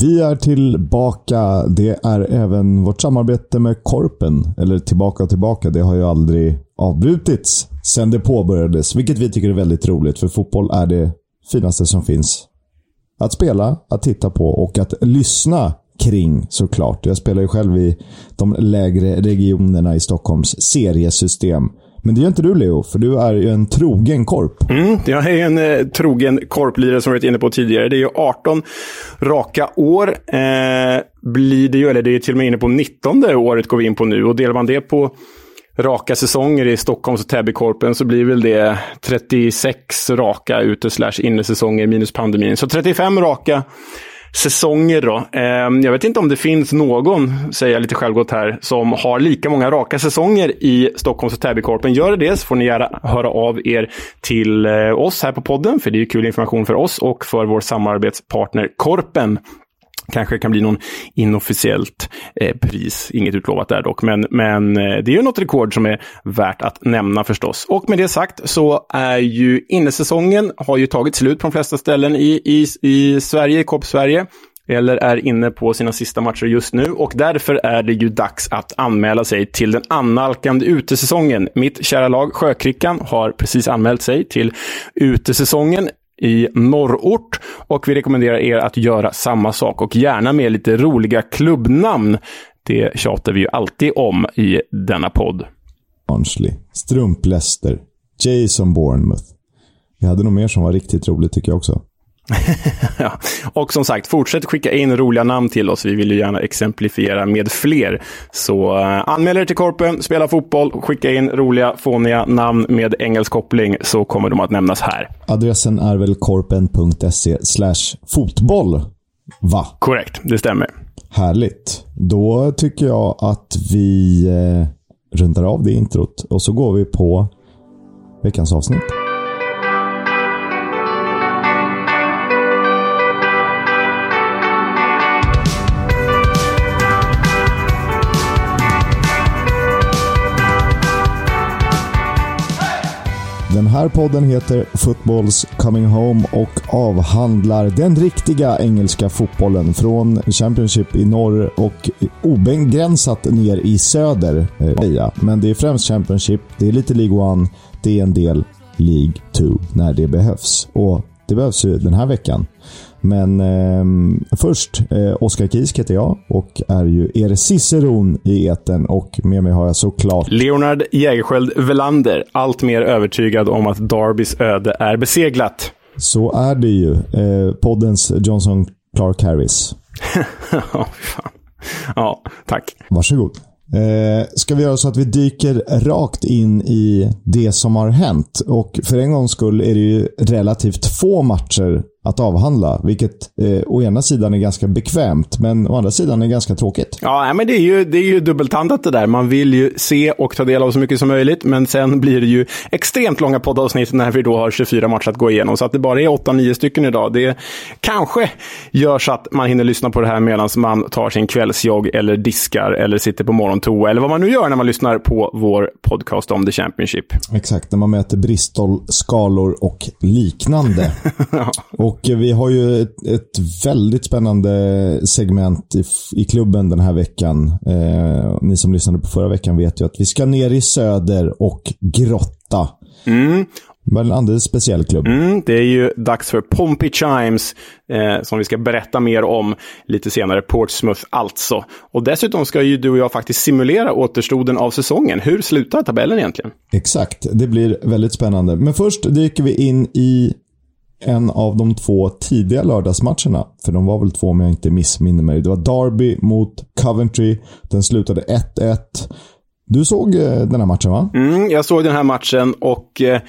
Vi är tillbaka. Det är även vårt samarbete med Korpen. Eller tillbaka och tillbaka. Det har ju aldrig avbrutits sedan det påbörjades. Vilket vi tycker är väldigt roligt, för fotboll är det finaste som finns. Att spela, att titta på och att lyssna kring såklart. Jag spelar ju själv i de lägre regionerna i Stockholms seriesystem. Men det gör inte du Leo, för du är ju en trogen korp. Mm, jag är en eh, trogen korplirare som vi varit inne på tidigare. Det är ju 18 raka år. Eh, blir det ju, eller det är till och med inne på 19 året går vi in på nu. Och delar man det på raka säsonger i Stockholms och Täbykorpen så blir väl det 36 raka ute slash innesäsonger minus pandemin. Så 35 raka säsonger då. Ehm, jag vet inte om det finns någon, säger jag lite självgott här, som har lika många raka säsonger i Stockholms och Täbykorpen. Gör det så får ni gärna höra av er till eh, oss här på podden, för det är kul information för oss och för vår samarbetspartner Korpen. Kanske kan bli någon inofficiellt eh, pris. Inget utlovat där dock. Men, men eh, det är ju något rekord som är värt att nämna förstås. Och med det sagt så är ju innesäsongen har ju tagit slut på de flesta ställen i, i, i Sverige, i Sverige eller är inne på sina sista matcher just nu och därför är det ju dags att anmäla sig till den annalkande utesäsongen. Mitt kära lag Sjökrickan har precis anmält sig till utesäsongen i norrort och vi rekommenderar er att göra samma sak och gärna med lite roliga klubbnamn. Det tjatar vi ju alltid om i denna podd. Barnsley, Strump-Leicester, Jason Bournemouth. Vi hade nog mer som var riktigt roligt tycker jag också. ja. Och som sagt, fortsätt skicka in roliga namn till oss. Vi vill ju gärna exemplifiera med fler. Så uh, anmäl er till Korpen, spela fotboll, skicka in roliga, fåniga namn med engelsk koppling så kommer de att nämnas här. Adressen är väl korpen.se fotboll, va? Korrekt, det stämmer. Härligt. Då tycker jag att vi eh, rundar av det introt och så går vi på veckans avsnitt. Den här podden heter Footballs Coming Home och avhandlar den riktiga engelska fotbollen från Championship i norr och obegränsat ner i söder. Eh, Men det är främst Championship, det är lite League One, det är en del League 2 när det behövs. Och det behövs ju den här veckan. Men eh, först, eh, Oskar Kisk heter jag och är ju er ciceron i eten och med mig har jag såklart Leonard Jägerskiöld Velander, allt mer övertygad om att Darbys öde är beseglat. Så är det ju. Eh, poddens Johnson Clark Harris. ja, fan. Ja, tack. Varsågod. Eh, ska vi göra så att vi dyker rakt in i det som har hänt. Och för en gångs skull är det ju relativt få matcher att avhandla. Vilket eh, å ena sidan är ganska bekvämt, men å andra sidan är ganska tråkigt. Ja, men det är ju, det är ju dubbeltandat det där. Man vill ju se och ta del av så mycket som möjligt, men sen blir det ju extremt långa poddavsnitt när vi då har 24 matcher att gå igenom. Så att det bara är 8-9 stycken idag. Det kanske gör så att man hinner lyssna på det här medan man tar sin kvällsjogg eller diskar eller sitter på morgontoa eller vad man nu gör när man lyssnar på vår podcast om The Championship. Exakt, när man mäter Bristol-skalor och liknande. ja. Och och vi har ju ett, ett väldigt spännande segment i, i klubben den här veckan. Eh, ni som lyssnade på förra veckan vet ju att vi ska ner i söder och grotta. Mm. Men en alldeles speciell klubb. Mm, det är ju dags för Pompey Chimes, eh, som vi ska berätta mer om lite senare. Portsmouth alltså. Och dessutom ska ju du och jag faktiskt simulera återstoden av säsongen. Hur slutar tabellen egentligen? Exakt, det blir väldigt spännande. Men först dyker vi in i en av de två tidiga lördagsmatcherna. För de var väl två om jag inte missminner mig. Det var Derby mot Coventry. Den slutade 1-1. Du såg eh, den här matchen va? Mm, jag såg den här matchen och eh,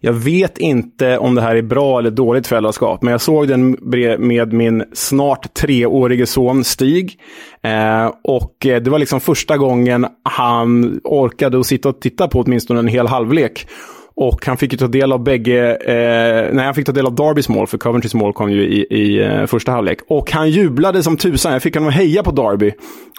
jag vet inte om det här är bra eller dåligt föräldraskap, men jag såg den med min snart treårige son Stig. Eh, och eh, det var liksom första gången han orkade att sitta och titta på åtminstone en hel halvlek. Och han fick ju ta del av bägge, eh, nej han fick ta del av Darbys mål, för Coventrys mål kom ju i, i eh, första halvlek. Och han jublade som tusan, jag fick honom att heja på Darby.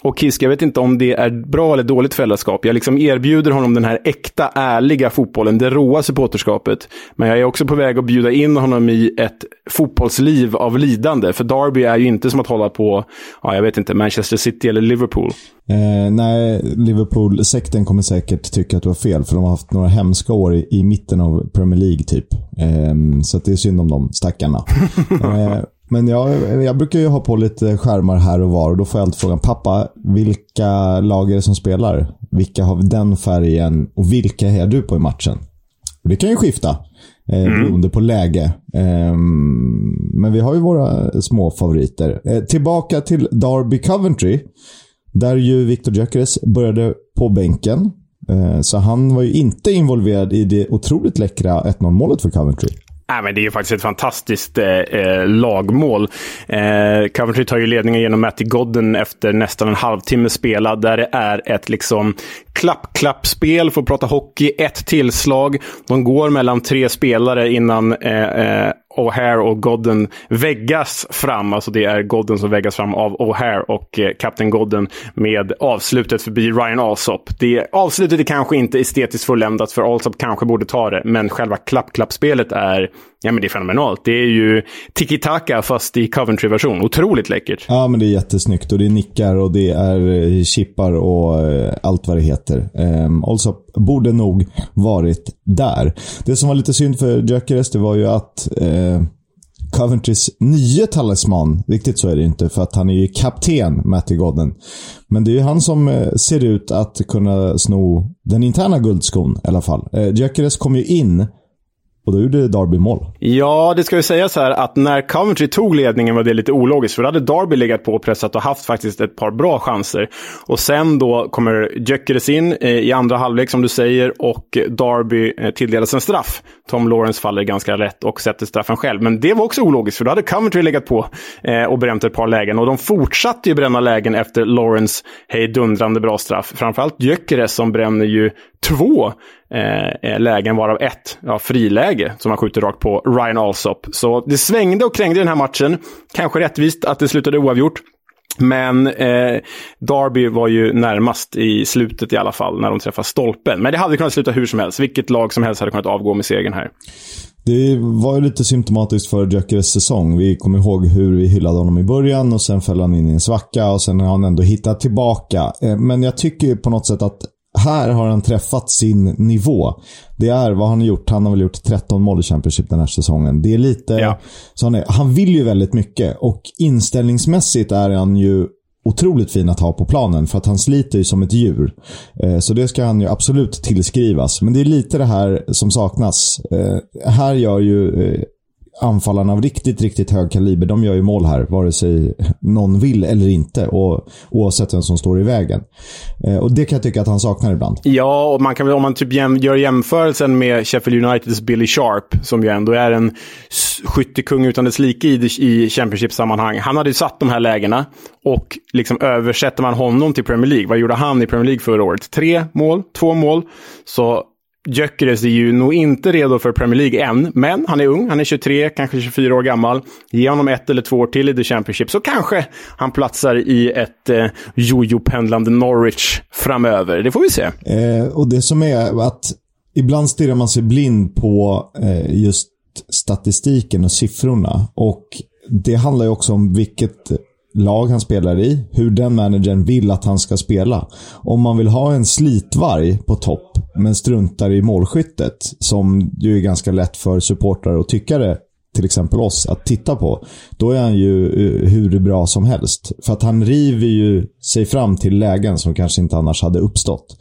Och Kisk, jag vet inte om det är bra eller dåligt föräldraskap. Jag liksom erbjuder honom den här äkta, ärliga fotbollen, det råa supporterskapet. Men jag är också på väg att bjuda in honom i ett fotbollsliv av lidande. För Darby är ju inte som att hålla på, ja, jag vet inte, Manchester City eller Liverpool. Eh, nej, Liverpool-sekten kommer säkert tycka att du har fel, för de har haft några hemska år i, i mitten av Premier League, typ. Eh, så det är synd om de stackarna. eh, men jag, jag brukar ju ha på lite skärmar här och var och då får jag alltid frågan, pappa, vilka lag är det som spelar? Vilka har den färgen och vilka är du på i matchen? Och det kan ju skifta eh, mm. beroende på läge. Eh, men vi har ju våra små favoriter. Eh, tillbaka till Derby Coventry. Där ju Victor Gyökeres började på bänken. Eh, så han var ju inte involverad i det otroligt läckra 1-0 målet för Coventry. Nej, men det är ju faktiskt ett fantastiskt eh, eh, lagmål. Eh, Coventry tar ju ledningen genom Matty Godden efter nästan en halvtimme spelad. Där det är ett liksom klapp-klapp-spel, för att prata hockey. Ett tillslag. De går mellan tre spelare innan eh, eh O'Hare och Godden väggas fram. Alltså det är Godden som väggas fram av O'Hare och eh, Captain Godden med avslutet förbi Ryan Alsop. Det avslutet är kanske inte estetiskt fulländat för Alsop kanske borde ta det, men själva klapp-klappspelet är Ja, men det är fenomenalt. Det är ju tiki-taka fast i Coventry-version. Otroligt läckert. Ja, men det är jättesnyggt. Och det är nickar och det är eh, chippar och eh, allt vad det heter. Um, alltså, borde nog varit där. Det som var lite synd för Gyökeres, det var ju att uh, Coventrys nya talisman, riktigt så är det inte, för att han är ju kapten, Matty Godden. Men det är ju han som ser ut att kunna sno den interna guldskon i alla fall. Gyökeres kom ju in och då gjorde Darby mål. Ja, det ska ju sägas här att när Coventry tog ledningen var det lite ologiskt. För då hade Darby legat på och pressat och haft faktiskt ett par bra chanser. Och sen då kommer Gyökeres in eh, i andra halvlek som du säger och Darby eh, tilldelas en straff. Tom Lawrence faller ganska rätt och sätter straffen själv. Men det var också ologiskt för då hade Coventry legat på eh, och bränt ett par lägen. Och de fortsatte ju bränna lägen efter Lawrence hejdundrande bra straff. Framförallt Gyökeres som bränner ju två Eh, eh, lägen, varav ett ja, friläge som han skjuter rakt på Ryan Alsop. Så det svängde och krängde den här matchen. Kanske rättvist att det slutade oavgjort. Men eh, Derby var ju närmast i slutet i alla fall, när de träffade stolpen. Men det hade kunnat sluta hur som helst. Vilket lag som helst hade kunnat avgå med segern här. Det var ju lite symptomatiskt för Gyökeres säsong. Vi kommer ihåg hur vi hyllade honom i början och sen föll han in i en svacka och sen har han ändå hittat tillbaka. Eh, men jag tycker på något sätt att här har han träffat sin nivå. Det är vad han har gjort. Han har väl gjort 13 mål i Championship den här säsongen. Det är lite... Ja. Så han, är, han vill ju väldigt mycket och inställningsmässigt är han ju otroligt fin att ha på planen för att han sliter ju som ett djur. Eh, så det ska han ju absolut tillskrivas. Men det är lite det här som saknas. Eh, här gör ju eh, anfallarna av riktigt, riktigt hög kaliber, de gör ju mål här, vare sig någon vill eller inte. Och, oavsett vem som står i vägen. Eh, och det kan jag tycka att han saknar ibland. Ja, och man kan väl, om man typ jäm, gör jämförelsen med Sheffield Uniteds Billy Sharp, som ju ändå är en skyttekung utan dess like i, i Championship-sammanhang. Han hade ju satt de här lägena. Och liksom översätter man honom till Premier League, vad gjorde han i Premier League förra året? Tre mål, två mål. Så Gyökeres är ju nog inte redo för Premier League än, men han är ung. Han är 23, kanske 24 år gammal. Ge honom ett eller två år till i The Championship så kanske han platsar i ett eh, jojo-pendlande Norwich framöver. Det får vi se. Eh, och det som är att ibland stirrar man sig blind på eh, just statistiken och siffrorna. Och det handlar ju också om vilket lag han spelar i, hur den managern vill att han ska spela. Om man vill ha en slitvarg på topp, men struntar i målskyttet, som ju är ganska lätt för supportrar och tyckare, till exempel oss, att titta på. Då är han ju eh, hur bra som helst. För att han river ju sig fram till lägen som kanske inte annars hade uppstått.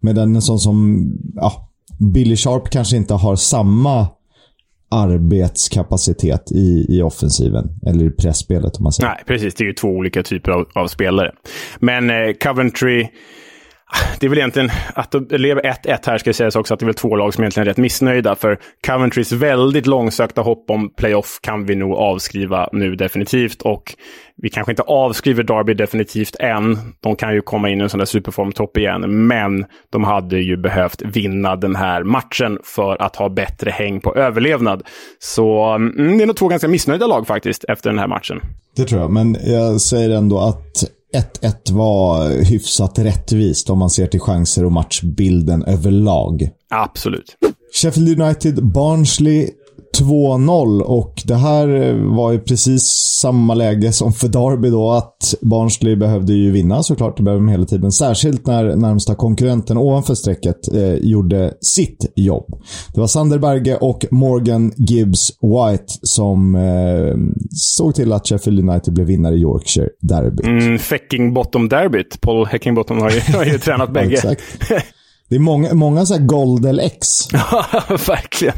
Medan en sån som ja, Billy Sharp kanske inte har samma arbetskapacitet i, i offensiven. Eller i pressspelet om man säger. Nej, precis. Det är ju två olika typer av, av spelare. Men eh, Coventry det är väl egentligen, att det lever 1-1 här ska sägas också, att det är väl två lag som egentligen är rätt missnöjda. För Coventrys väldigt långsökta hopp om playoff kan vi nog avskriva nu definitivt. Och vi kanske inte avskriver Derby definitivt än. De kan ju komma in i en sån där superformtopp igen. Men de hade ju behövt vinna den här matchen för att ha bättre häng på överlevnad. Så mm, det är nog två ganska missnöjda lag faktiskt efter den här matchen. Det tror jag, men jag säger ändå att 1-1 var hyfsat rättvist om man ser till chanser och matchbilden överlag. Absolut. Sheffield United, Barnsley 2-0 och det här var ju precis samma läge som för Derby då att Barnsley behövde ju vinna såklart. Det behöver de hela tiden. Särskilt när närmsta konkurrenten ovanför strecket eh, gjorde sitt jobb. Det var Sander Berge och Morgan Gibbs White som eh, såg till att Sheffield United blev vinnare i Yorkshire Derby. Mm, Fecking Bottom Derbyt. Paul Heckingbottom har ju, har ju tränat bägge. Det är många, många så här Goldel X. Ja, verkligen.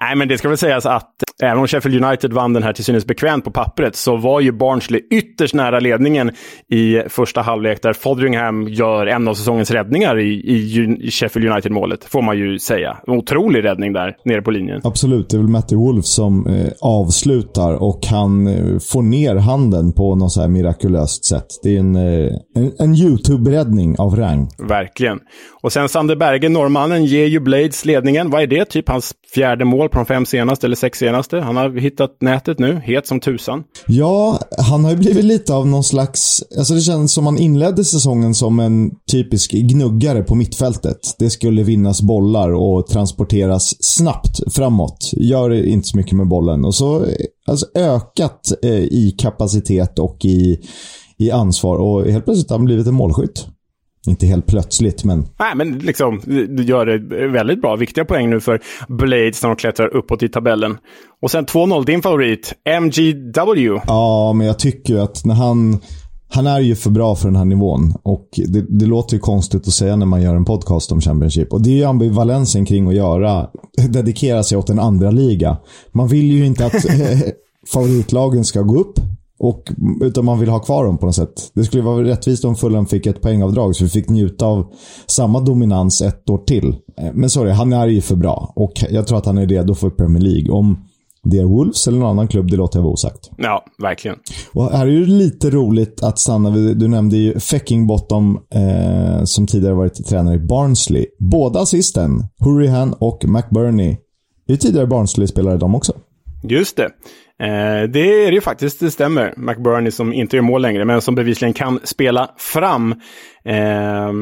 Nej, men det ska väl sägas att även om Sheffield United vann den här till synes bekvämt på pappret så var ju Barnsley ytterst nära ledningen i första halvlek där Fodringham gör en av säsongens räddningar i, i Sheffield United-målet, får man ju säga. En otrolig räddning där nere på linjen. Absolut, det är väl Matty Wolf som eh, avslutar och han eh, får ner handen på något så här mirakulöst sätt. Det är en, eh, en, en YouTube-räddning av rang. Verkligen. Och sen Sander Berge, norrmannen, ger ju Blades ledningen. Vad är det? Typ hans fjärde mål på de fem senaste eller sex senaste. Han har hittat nätet nu, het som tusan. Ja, han har ju blivit lite av någon slags... Alltså det känns som han inledde säsongen som en typisk gnuggare på mittfältet. Det skulle vinnas bollar och transporteras snabbt framåt. Gör inte så mycket med bollen. Och så alltså ökat eh, i kapacitet och i, i ansvar och helt plötsligt har han blivit en målskytt. Inte helt plötsligt, men... Nej, men liksom, du gör det väldigt bra. Viktiga poäng nu för Blades när de klättrar uppåt i tabellen. Och sen 2-0, din favorit, MGW. Ja, men jag tycker ju att när han... Han är ju för bra för den här nivån och det, det, låter ju konstigt att säga när man gör en podcast om Championship. Och det är ju ambivalensen kring att göra, dedikera sig åt en andra liga. Man vill ju inte att favoritlagen ska gå upp och, utan man vill ha kvar dem på något sätt. Det skulle vara rättvist om Fulham fick ett poängavdrag så vi fick njuta av samma dominans ett år till. Eh, men sorry, han är ju för bra och jag tror att han är redo för Premier League. Om det är Wolves eller någon annan klubb, det låter jag vara osagt. Ja, verkligen. Och här är det lite roligt att stanna vid, du nämnde ju Feckingbottom eh, som tidigare varit tränare i Barnsley. Båda assisten, Hurrihan och McBurney, är tidigare Barnsley-spelare de också. Just det. Eh, det är det ju faktiskt, det stämmer. McBurney som inte gör mål längre, men som bevisligen kan spela fram. Eh,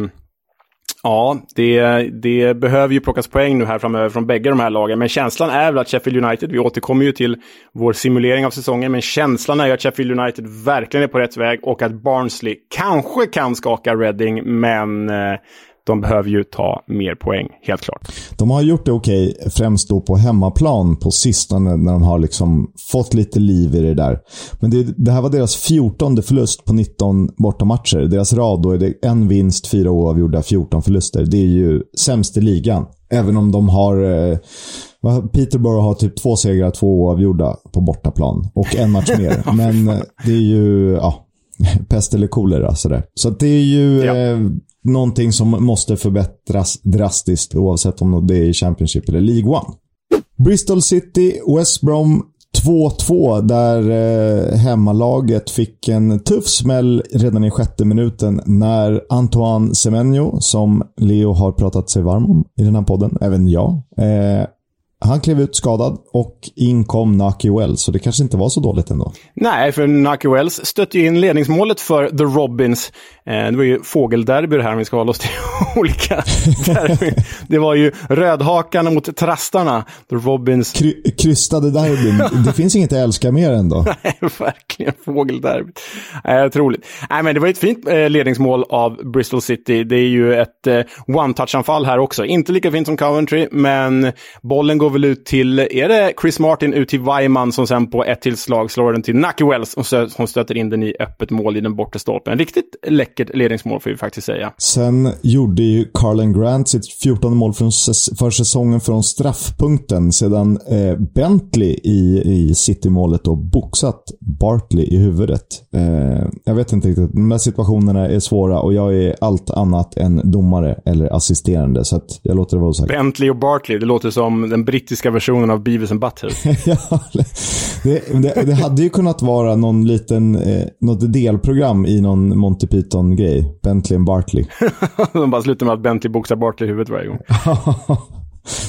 ja, det, det behöver ju plockas poäng nu här framöver från bägge de här lagen. Men känslan är väl att Sheffield United, vi återkommer ju till vår simulering av säsongen, men känslan är ju att Sheffield United verkligen är på rätt väg och att Barnsley kanske kan skaka Reading, men eh, de behöver ju ta mer poäng, helt klart. De har gjort det okej, okay, främst då på hemmaplan på sistone när de har liksom fått lite liv i det där. Men det, det här var deras 14 förlust på 19 bortamatcher. Deras rad då är det en vinst, fyra oavgjorda, 14 förluster. Det är ju sämst i ligan. Även om de har... Eh, Peterborough har typ två segrar, två oavgjorda på bortaplan. Och en match mer. Men det är ju... Ja, pest eller kolera sådär. Så det är ju... Ja. Eh, någonting som måste förbättras drastiskt oavsett om det är Championship eller League One. Bristol City, West Brom 2-2 där eh, hemmalaget fick en tuff smäll redan i sjätte minuten när Antoine Semenyo, som Leo har pratat sig varm om i den här podden, även jag, eh, han klev ut skadad och in kom Naki Wells, så det kanske inte var så dåligt ändå. Nej, för Naki Wells stötte ju in ledningsmålet för The Robins. Eh, det var ju fågelderby det här om vi ska hålla oss till olika derby. Det var ju rödhakarna mot trastarna. Robins. Kry krystade derbyn. det finns inget att älska mer ändå. Nej, verkligen. Fågelderby. Eh, otroligt. Nej, men det var ett fint eh, ledningsmål av Bristol City. Det är ju ett eh, one-touch-anfall här också. Inte lika fint som Coventry, men bollen går väl ut till, är det Chris Martin ut till Weiman som sen på ett tillslag slår den till Nucky Wells och stöter in den i öppet mål i den bortre stolpen. Riktigt läcker läckert ledningsmål får vi faktiskt säga. Sen gjorde ju Carlen Grant sitt 14 mål för säsongen från straffpunkten sedan eh, Bentley i, i City-målet då boxat Bartley i huvudet. Eh, jag vet inte riktigt. De här situationerna är svåra och jag är allt annat än domare eller assisterande, så att jag låter det vara osagt. Bentley och Bartley, det låter som den brittiska versionen av Beavis and Butthead. ja, det, det, det, hade ju kunnat vara någon liten, eh, något delprogram i någon Monty Python-grej. Bentley och Bartley. De bara slutar med att Bentley boxar Bartley i huvudet varje gång.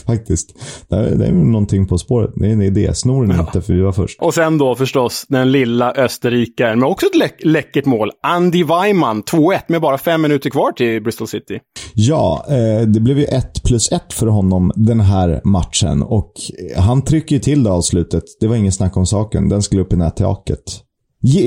Faktiskt. Det är, det är någonting på spåret. Det är en idé. Snor den ja. inte, för vi var först. Och sen då förstås den lilla österrikaren med också ett lä läckert mål. Andy Weimann, 2-1 med bara fem minuter kvar till Bristol City. Ja, eh, det blev ju 1 plus 1 för honom den här matchen. Och han trycker ju till det avslutet. Det var ingen snack om saken. Den skulle upp i nättaket.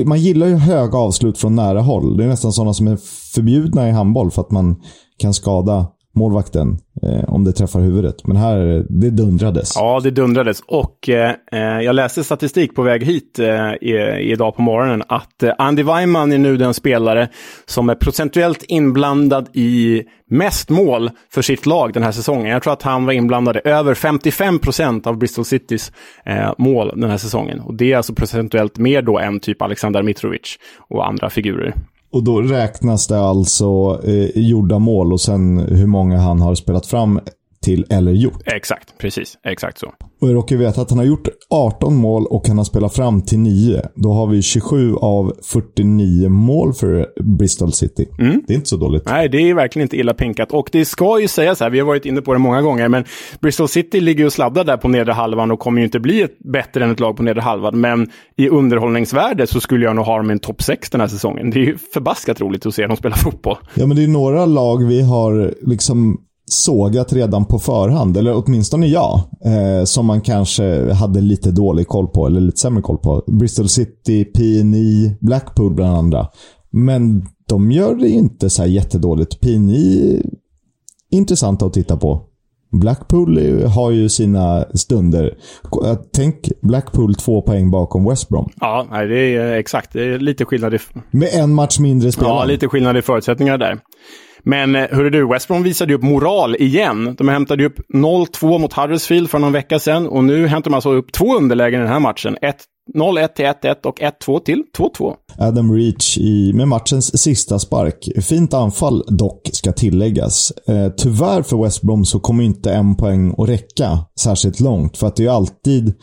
Man gillar ju höga avslut från nära håll. Det är nästan sådana som är förbjudna i handboll för att man kan skada målvakten eh, om det träffar huvudet. Men här, det dundrades. Ja, det dundrades. Och eh, eh jag läste statistik på väg hit eh, idag på morgonen att eh, Andy Weimann är nu den spelare som är procentuellt inblandad i mest mål för sitt lag den här säsongen. Jag tror att han var inblandad i över 55 procent av Bristol Citys eh, mål den här säsongen. Och det är alltså procentuellt mer då än typ Alexander Mitrovic och andra figurer. Och då räknas det alltså eh, gjorda mål och sen hur många han har spelat fram till eller gjort. Exakt, precis. Exakt så. Och jag råkar veta att han har gjort 18 mål och han har spelat fram till 9. Då har vi 27 av 49 mål för Bristol City. Mm. Det är inte så dåligt. Nej, det är verkligen inte illa pinkat. Och det ska ju sägas här, vi har varit inne på det många gånger, men Bristol City ligger och sladdar där på nedre halvan och kommer ju inte bli ett, bättre än ett lag på nedre halvan. Men i underhållningsvärde så skulle jag nog ha dem i en topp 6 den här säsongen. Det är ju förbaskat roligt att se dem spela fotboll. Ja, men det är några lag vi har liksom sågat redan på förhand, eller åtminstone jag, eh, som man kanske hade lite dålig koll på, eller lite sämre koll på. Bristol City, PNI, Blackpool bland andra. Men de gör det inte så här jättedåligt. PNI intressanta att titta på. Blackpool har ju sina stunder. Tänk Blackpool två poäng bakom West Brom. Ja, det är exakt. Det är lite skillnad i... Med en match mindre spelare. Ja, lite skillnad i förutsättningar där. Men eh, hur är du, West Brom visade ju upp moral igen. De hämtade ju upp 0-2 mot Huddersfield för någon vecka sedan och nu hämtar de alltså upp två underlägen i den här matchen. 0-1 till 1-1 och 1-2 till 2-2. Adam Reach i, med matchens sista spark. Fint anfall dock, ska tilläggas. Eh, tyvärr för West Brom så kommer inte en poäng att räcka särskilt långt. För att det är ju alltid...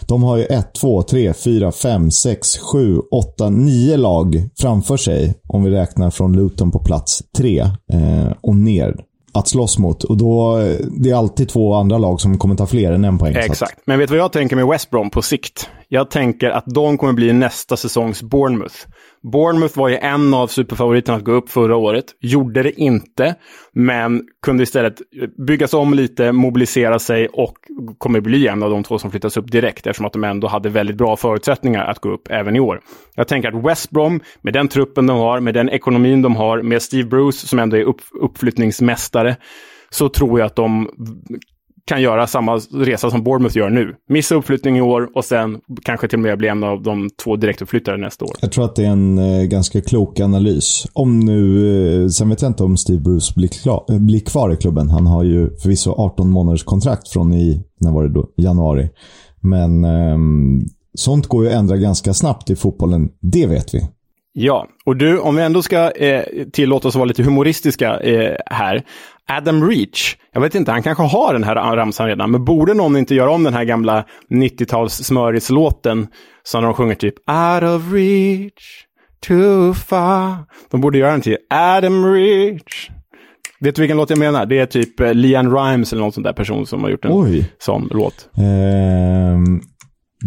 De har ju 1, 2, 3, 4, 5, 6, 7, 8, 9 lag framför sig. Om vi räknar från Luton på plats 3 eh, och ner att slåss mot. Och då, eh, det är alltid två andra lag som kommer ta fler än en poäng. Exakt. Men vet du vad jag tänker med West Brom på sikt? Jag tänker att de kommer bli nästa säsongs Bournemouth. Bournemouth var ju en av superfavoriterna att gå upp förra året. Gjorde det inte, men kunde istället byggas om lite, mobilisera sig och kommer bli en av de två som flyttas upp direkt eftersom att de ändå hade väldigt bra förutsättningar att gå upp även i år. Jag tänker att West Brom, med den truppen de har, med den ekonomin de har, med Steve Bruce som ändå är upp, uppflyttningsmästare, så tror jag att de kan göra samma resa som Bournemouth gör nu. Missa uppflyttning i år och sen kanske till och med bli en av de två direktuppflyttare nästa år. Jag tror att det är en eh, ganska klok analys. Om nu, eh, sen vet jag inte om Steve Bruce blir, klar, eh, blir kvar i klubben. Han har ju förvisso 18 månaders kontrakt från i, när var det då? Januari. Men eh, sånt går ju att ändra ganska snabbt i fotbollen. Det vet vi. Ja, och du, om vi ändå ska eh, tillåta oss vara lite humoristiska eh, här. Adam Reach, jag vet inte, han kanske har den här ramsan redan, men borde någon inte göra om den här gamla 90-tals smörislåten som de sjunger typ Out of reach, too far. De borde göra den till Adam Reach. Vet du vilken låt jag menar? Det är typ eh, Leanne Rimes eller någon sån där person som har gjort en Oj. sån låt. Eh,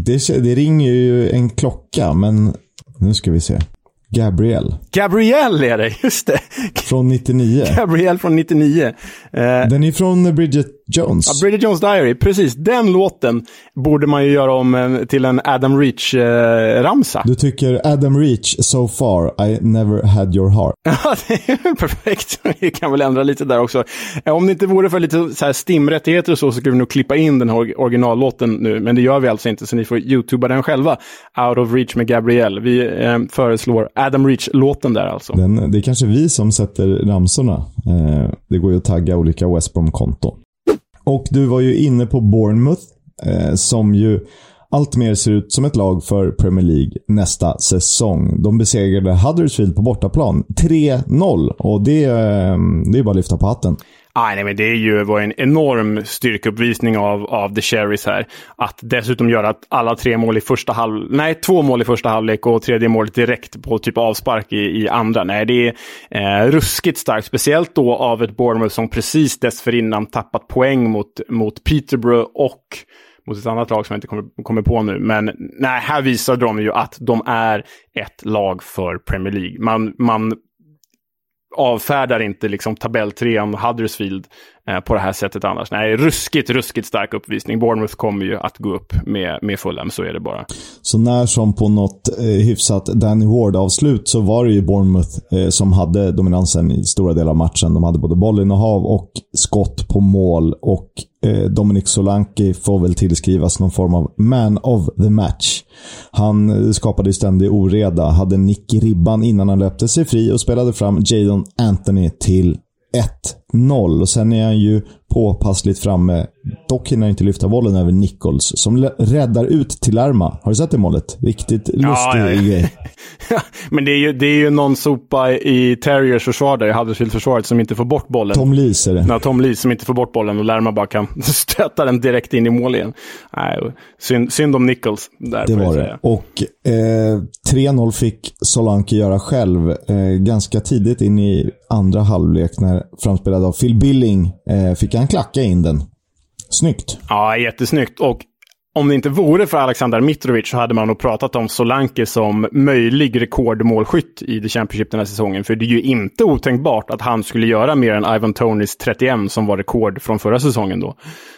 det, det ringer ju en klocka, men nu ska vi se. Gabrielle. Gabrielle är det, just det. Från 99. Gabrielle från 99. Uh, Den är från Bridget Jones. Ja, Bridget Jones Diary, precis. Den låten borde man ju göra om en, till en Adam Reach-ramsa. du tycker Adam Reach, So far, I never had your heart. Ja, det är perfekt. Vi kan väl ändra lite där också. Eh, Om det inte vore för lite så här stimrättigheter och så, så skulle vi nog klippa in den här originallåten nu. Men det gör vi alltså inte, så ni får youtuba den själva. Out of Reach med Gabrielle. Vi eh, föreslår Adam Reach-låten där alltså. Den, det är kanske vi som sätter ramsorna. Eh, det går ju att tagga olika West Brom-konton. Och du var ju inne på Bournemouth, eh, som ju alltmer ser ut som ett lag för Premier League nästa säsong. De besegrade Huddersfield på bortaplan 3-0 och det, eh, det är bara att lyfta på hatten. Ah, nej, men det är ju, var en enorm styrkeuppvisning av, av The Cherries här. Att dessutom göra att alla tre mål i första halv... nej, två mål i första halvlek och tredje målet direkt på typ avspark i, i andra. Nej, det är eh, ruskigt starkt, speciellt då av ett Bournemouth som precis dessförinnan tappat poäng mot, mot Peterborough och mot ett annat lag som jag inte kommer, kommer på nu. Men nej, här visade de ju att de är ett lag för Premier League. Man, man avfärdar inte liksom tabelltrean Huddersfield Eh, på det här sättet annars. Nej, ruskigt, ruskigt stark uppvisning. Bournemouth kommer ju att gå upp med, med Fulham, så är det bara. Så när som på något eh, hyfsat Danny Ward-avslut så var det ju Bournemouth eh, som hade dominansen i stora delar av matchen. De hade både bollinnehav och skott på mål och eh, Dominic Solanke får väl tillskrivas någon form av man of the match. Han eh, skapade ju ständig oreda, hade nick i ribban innan han löpte sig fri och spelade fram Jadon Anthony till 1-0. Och sen är han ju påpassligt framme. Dock hinner inte lyfta bollen över Nichols som räddar ut till Lerma. Har du sett det målet? Riktigt lustig ja, ja. grej. Men det är, ju, det är ju någon sopa i Terriers försvar där, i Huddersfield-försvaret, som inte får bort bollen. Tom Lees är det. Ja, Tom Lee som inte får bort bollen och Lerma bara kan stöta den direkt in i mål igen. Nej, synd, synd om Nichols. Där, Det var det. Och eh, 3-0 fick Solanke göra själv eh, ganska tidigt in i andra halvlek när framspelad av Phil Billing eh, fick han klacka in den. Snyggt. Ja, jättesnyggt. Och om det inte vore för Alexander Mitrovic så hade man nog pratat om Solanke som möjlig rekordmålskytt i The Championship den här säsongen. För det är ju inte otänkbart att han skulle göra mer än Ivan Tonys 31 som var rekord från förra säsongen då.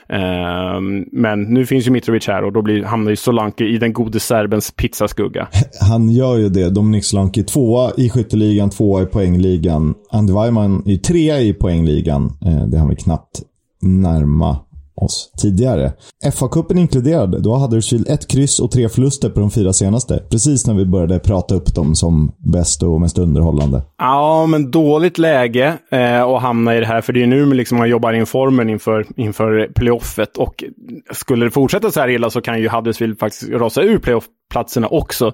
Ehm, men nu finns ju Mitrovic här och då blir, hamnar ju Solanke i den gode serbens pizzaskugga. Han gör ju det. Dominic Solanke tvåa i skytteligan, tvåa i poängligan. Andy Weimann är trea i poängligan. Eh, det har vi knappt närma oss tidigare. FA-cupen inkluderad, då hade Huddersfield ett kryss och tre förluster på de fyra senaste. Precis när vi började prata upp dem som bäst och mest underhållande. Ja, men dåligt läge eh, att hamna i det här. För det är nu liksom man jobbar in formen inför, inför playoffet. Och skulle det fortsätta så här illa så kan ju Huddersfield faktiskt rasa ur playoffplatserna också.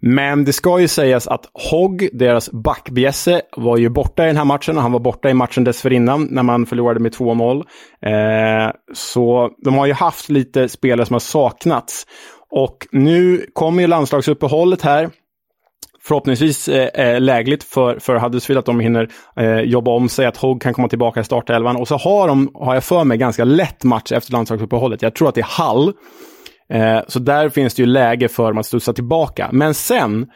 Men det ska ju sägas att Hogg, deras backbjässe, var ju borta i den här matchen och han var borta i matchen dessförinnan när man förlorade med 2-0. Eh, så de har ju haft lite spelare som har saknats. Och nu kommer ju landslagsuppehållet här förhoppningsvis eh, eh, lägligt för, för Huddersfield att de hinner eh, jobba om sig, att Hogg kan komma tillbaka i startelvan. Och så har de, har jag för mig, ganska lätt match efter landslagsuppehållet. Jag tror att det är Hall. Eh, så där finns det ju läge för dem att studsa tillbaka. Men sen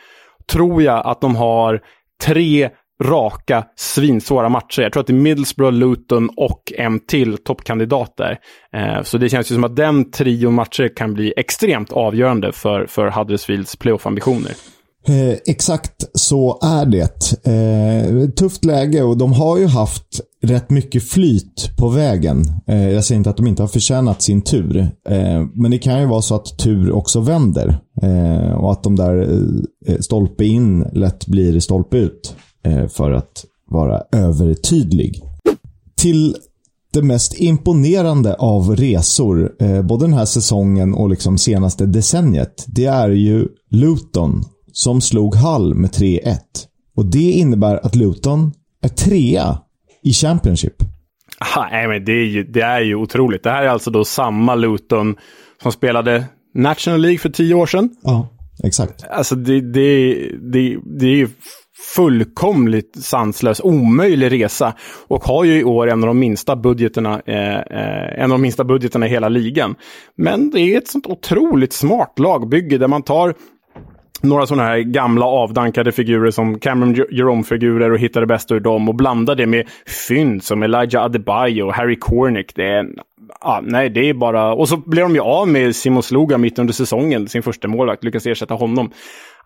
tror jag att de har tre raka svinsvåra matcher. Jag tror att det är Middlesbrough, Luton och en till toppkandidater. Eh, så det känns ju som att den trion matcher kan bli extremt avgörande för, för Huddersfields playoff-ambitioner. Eh, exakt så är det. Eh, tufft läge och de har ju haft rätt mycket flyt på vägen. Eh, jag säger inte att de inte har förtjänat sin tur. Eh, men det kan ju vara så att tur också vänder. Eh, och att de där eh, stolpe in lätt blir stolpe ut. Eh, för att vara övertydlig. Till det mest imponerande av resor, eh, både den här säsongen och liksom senaste decenniet, det är ju Luton som slog Hull med 3-1. Och det innebär att Luton är trea i Championship. Aha, nej, men det, är ju, det är ju otroligt. Det här är alltså då samma Luton som spelade National League för tio år sedan. Ja, exakt. Alltså det, det, det, det är ju fullkomligt sanslös, omöjlig resa. Och har ju i år en av de minsta budgeterna, eh, eh, en av de minsta budgeterna i hela ligan. Men det är ett sånt otroligt smart lagbygge där man tar några sådana här gamla avdankade figurer som Cameron Jerome-figurer och hitta det bästa ur dem och blanda det med fynd som Elijah Adebayo och Harry Cornick. Det är, ah, nej, det är bara... Och så blev de ju av med Simon Sloga mitt under säsongen, sin första målvakt, lyckas ersätta honom.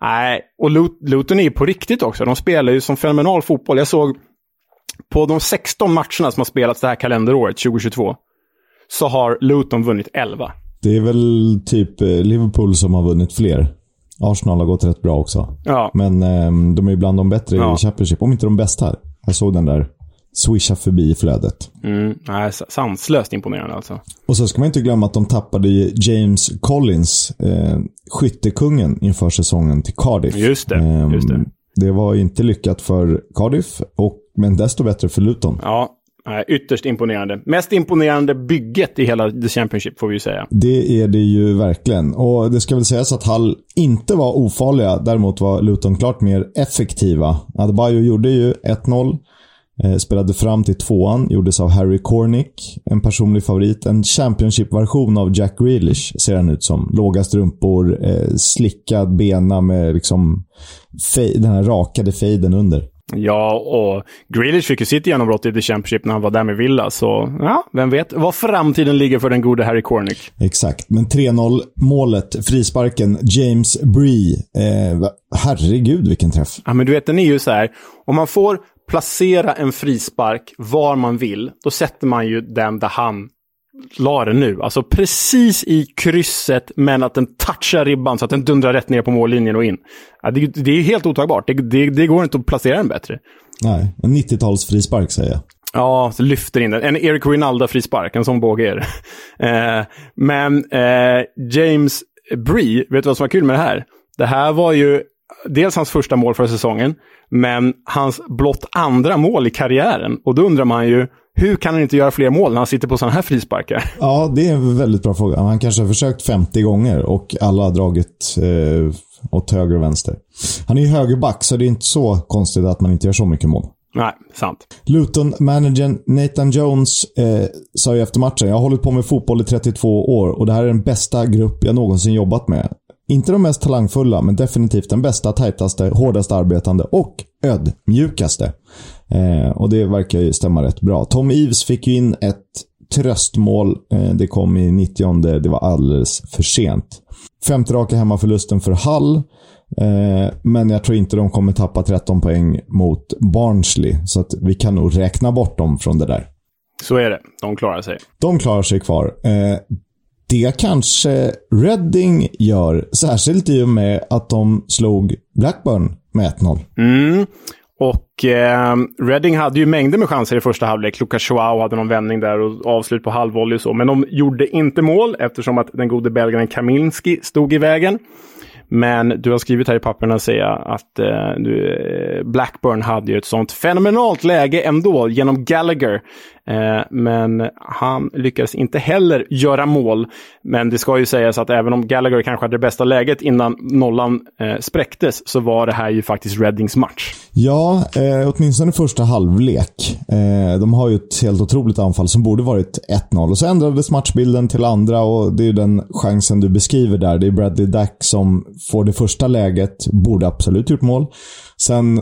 Nej, och Luton är ju på riktigt också. De spelar ju som fenomenal fotboll. Jag såg på de 16 matcherna som har spelats det här kalenderåret, 2022, så har Luton vunnit 11. Det är väl typ eh, Liverpool som har vunnit fler. Arsenal har gått rätt bra också. Ja. Men eh, de är bland de bättre ja. i Championship, om inte de bästa. Jag såg den där swisha förbi flödet. Mm, nej, sanslöst imponerande alltså. Och så ska man inte glömma att de tappade James Collins, eh, skyttekungen, inför säsongen till Cardiff. Just det. Eh, just det. det var inte lyckat för Cardiff, och, men desto bättre för Luton. Ja, ytterst imponerande. Mest imponerande bygget i hela The Championship får vi ju säga. Det är det ju verkligen. Och det ska väl sägas att Hall inte var ofarliga. Däremot var Luton klart mer effektiva. Adebayo gjorde ju 1-0. Eh, spelade fram till tvåan, gjordes av Harry Cornick. En personlig favorit. En Championship-version av Jack Grealish ser han ut som. Låga strumpor, eh, slickad bena med liksom den här rakade fejden under. Ja, och Grealish fick ju sitt genombrott i The Championship när han var där med Villa, så ja, vem vet vad framtiden ligger för den gode Harry Cornick. Exakt, men 3-0 målet, frisparken, James Bree. Eh, herregud vilken träff. Ja, men du vet, den är ju så här, om man får placera en frispark var man vill, då sätter man ju den där han la den nu. Alltså precis i krysset, men att den touchar ribban så att den dundrar rätt ner på mållinjen och in. Ja, det, det är helt otagbart. Det, det, det, går inte att placera den bättre. Nej, en 90-tals frispark säger jag. Ja, så lyfter in den. En Eric Rinalda-frispark, en sån båge är det. Eh, men eh, James Bree, vet du vad som var kul med det här? Det här var ju dels hans första mål för säsongen, men hans blott andra mål i karriären. Och då undrar man ju, hur kan han inte göra fler mål när han sitter på sådana här frisparkar? Ja, det är en väldigt bra fråga. Han kanske har försökt 50 gånger och alla har dragit eh, åt höger och vänster. Han är ju högerback, så det är inte så konstigt att man inte gör så mycket mål. Nej, sant. Luton-managern Nathan Jones eh, sa ju efter matchen, jag har hållit på med fotboll i 32 år och det här är den bästa grupp jag någonsin jobbat med. Inte de mest talangfulla, men definitivt den bästa, tajtaste, hårdast arbetande och ödmjukaste. Eh, och det verkar ju stämma rätt bra. Tom Eves fick ju in ett tröstmål. Eh, det kom i 90 Det var alldeles för sent. Femte raka hemmaförlusten för Hull. Eh, men jag tror inte de kommer tappa 13 poäng mot Barnsley. Så att vi kan nog räkna bort dem från det där. Så är det. De klarar sig. De klarar sig kvar. Eh, det kanske Reading gör, särskilt i och med att de slog Blackburn med 1-0. Mm. Och eh, Reading hade ju mängder med chanser i första halvlek. Lucas Joao hade någon vändning där och avslut på halvvolley och så. Men de gjorde inte mål eftersom att den gode belgaren Kaminski stod i vägen. Men du har skrivit här i papperna säga att eh, eh, Blackburn hade ju ett sånt fenomenalt läge ändå genom Gallagher. Eh, men han lyckades inte heller göra mål. Men det ska ju sägas att även om Gallagher kanske hade det bästa läget innan nollan eh, spräcktes så var det här ju faktiskt Reddings match. Ja, eh, åtminstone första halvlek. Eh, de har ju ett helt otroligt anfall som borde varit 1-0. Och så ändrades matchbilden till andra och det är den chansen du beskriver där. Det är Bradley Dack som får det första läget, borde absolut gjort mål. Sen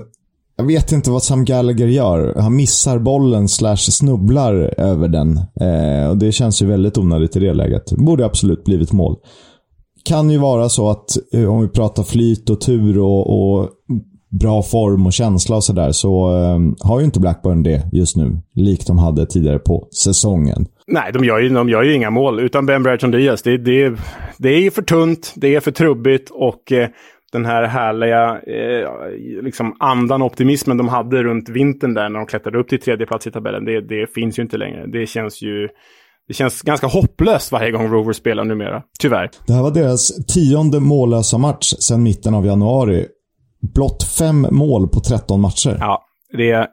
jag vet inte vad Sam Gallagher gör. Han missar bollen slash snubblar över den. Eh, och Det känns ju väldigt onödigt i det läget. Borde absolut blivit mål. Kan ju vara så att eh, om vi pratar flyt och tur och, och bra form och känsla och sådär så eh, har ju inte Blackburn det just nu. Likt de hade tidigare på säsongen. Nej, de gör ju, de gör ju inga mål utan Ben Bradson Diaz. Det, det, det är för tunt, det är för trubbigt och eh, den här härliga eh, liksom andan och optimismen de hade runt vintern där när de klättrade upp till tredje plats i tabellen, det, det finns ju inte längre. Det känns ju det känns ganska hopplöst varje gång Rovers spelar numera, tyvärr. Det här var deras tionde mållösa match sedan mitten av januari. Blott fem mål på 13 matcher. Ja, det är,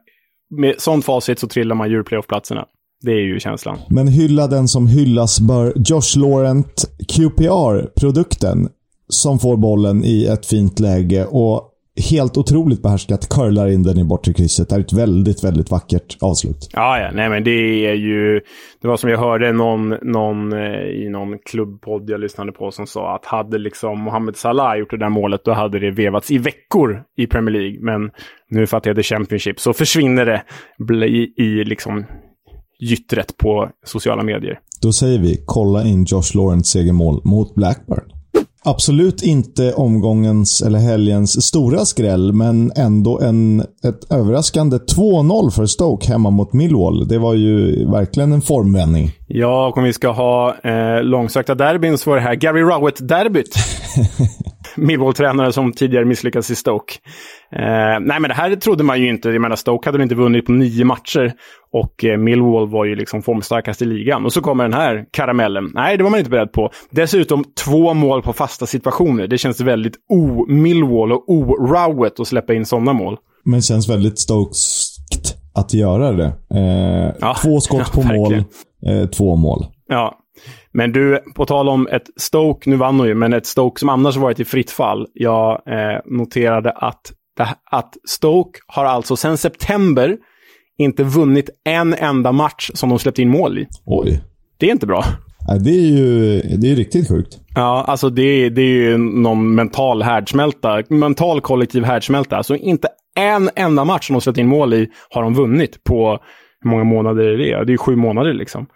med sånt facit så trillar man ur playoff-platserna. Det är ju känslan. Men hylla den som hyllas bör Josh Laurent QPR-produkten som får bollen i ett fint läge och helt otroligt behärskat curlar in den i bortre krysset. Det är ett väldigt, väldigt vackert avslut. Ja, ja. Nej, men det är ju... Det var som jag hörde någon, någon eh, i någon klubbpodd jag lyssnade på som sa att hade liksom Mohamed Salah gjort det där målet, då hade det vevats i veckor i Premier League. Men nu för att det är The Championship så försvinner det i, i liksom gyttret på sociala medier. Då säger vi kolla in Josh Lawrence segermål mot Blackburn. Absolut inte omgångens eller helgens stora skräll, men ändå en, ett överraskande 2-0 för Stoke hemma mot Millwall. Det var ju verkligen en formvändning. Ja, och om vi ska ha eh, långsökta derbyn så var det här Gary Rowett-derbyt. Millwall-tränare som tidigare misslyckats i Stoke. Eh, nej, men det här trodde man ju inte. Jag menar, Stoke hade inte vunnit på nio matcher och eh, Millwall var ju liksom formstarkast i ligan. Och så kommer den här karamellen. Nej, det var man inte beredd på. Dessutom två mål på fasta situationer. Det känns väldigt o-Millwall och o-Rowett att släppa in sådana mål. Men känns väldigt Stokeskt att göra det. Eh, ja, två skott på ja, mål, eh, två mål. Ja, men du, på tal om ett Stoke, nu vann hon ju, men ett Stoke som annars varit i fritt fall. Jag eh, noterade att, att Stoke har alltså sedan september inte vunnit en enda match som de släppt in mål i. Oj. Det är inte bra. Det är ju det är riktigt sjukt. Ja, alltså det, det är ju någon mental härdsmälta. Mental kollektiv härdsmälta. Alltså inte en enda match som de släppt in mål i har de vunnit på hur många månader är det? Det är ju sju månader liksom.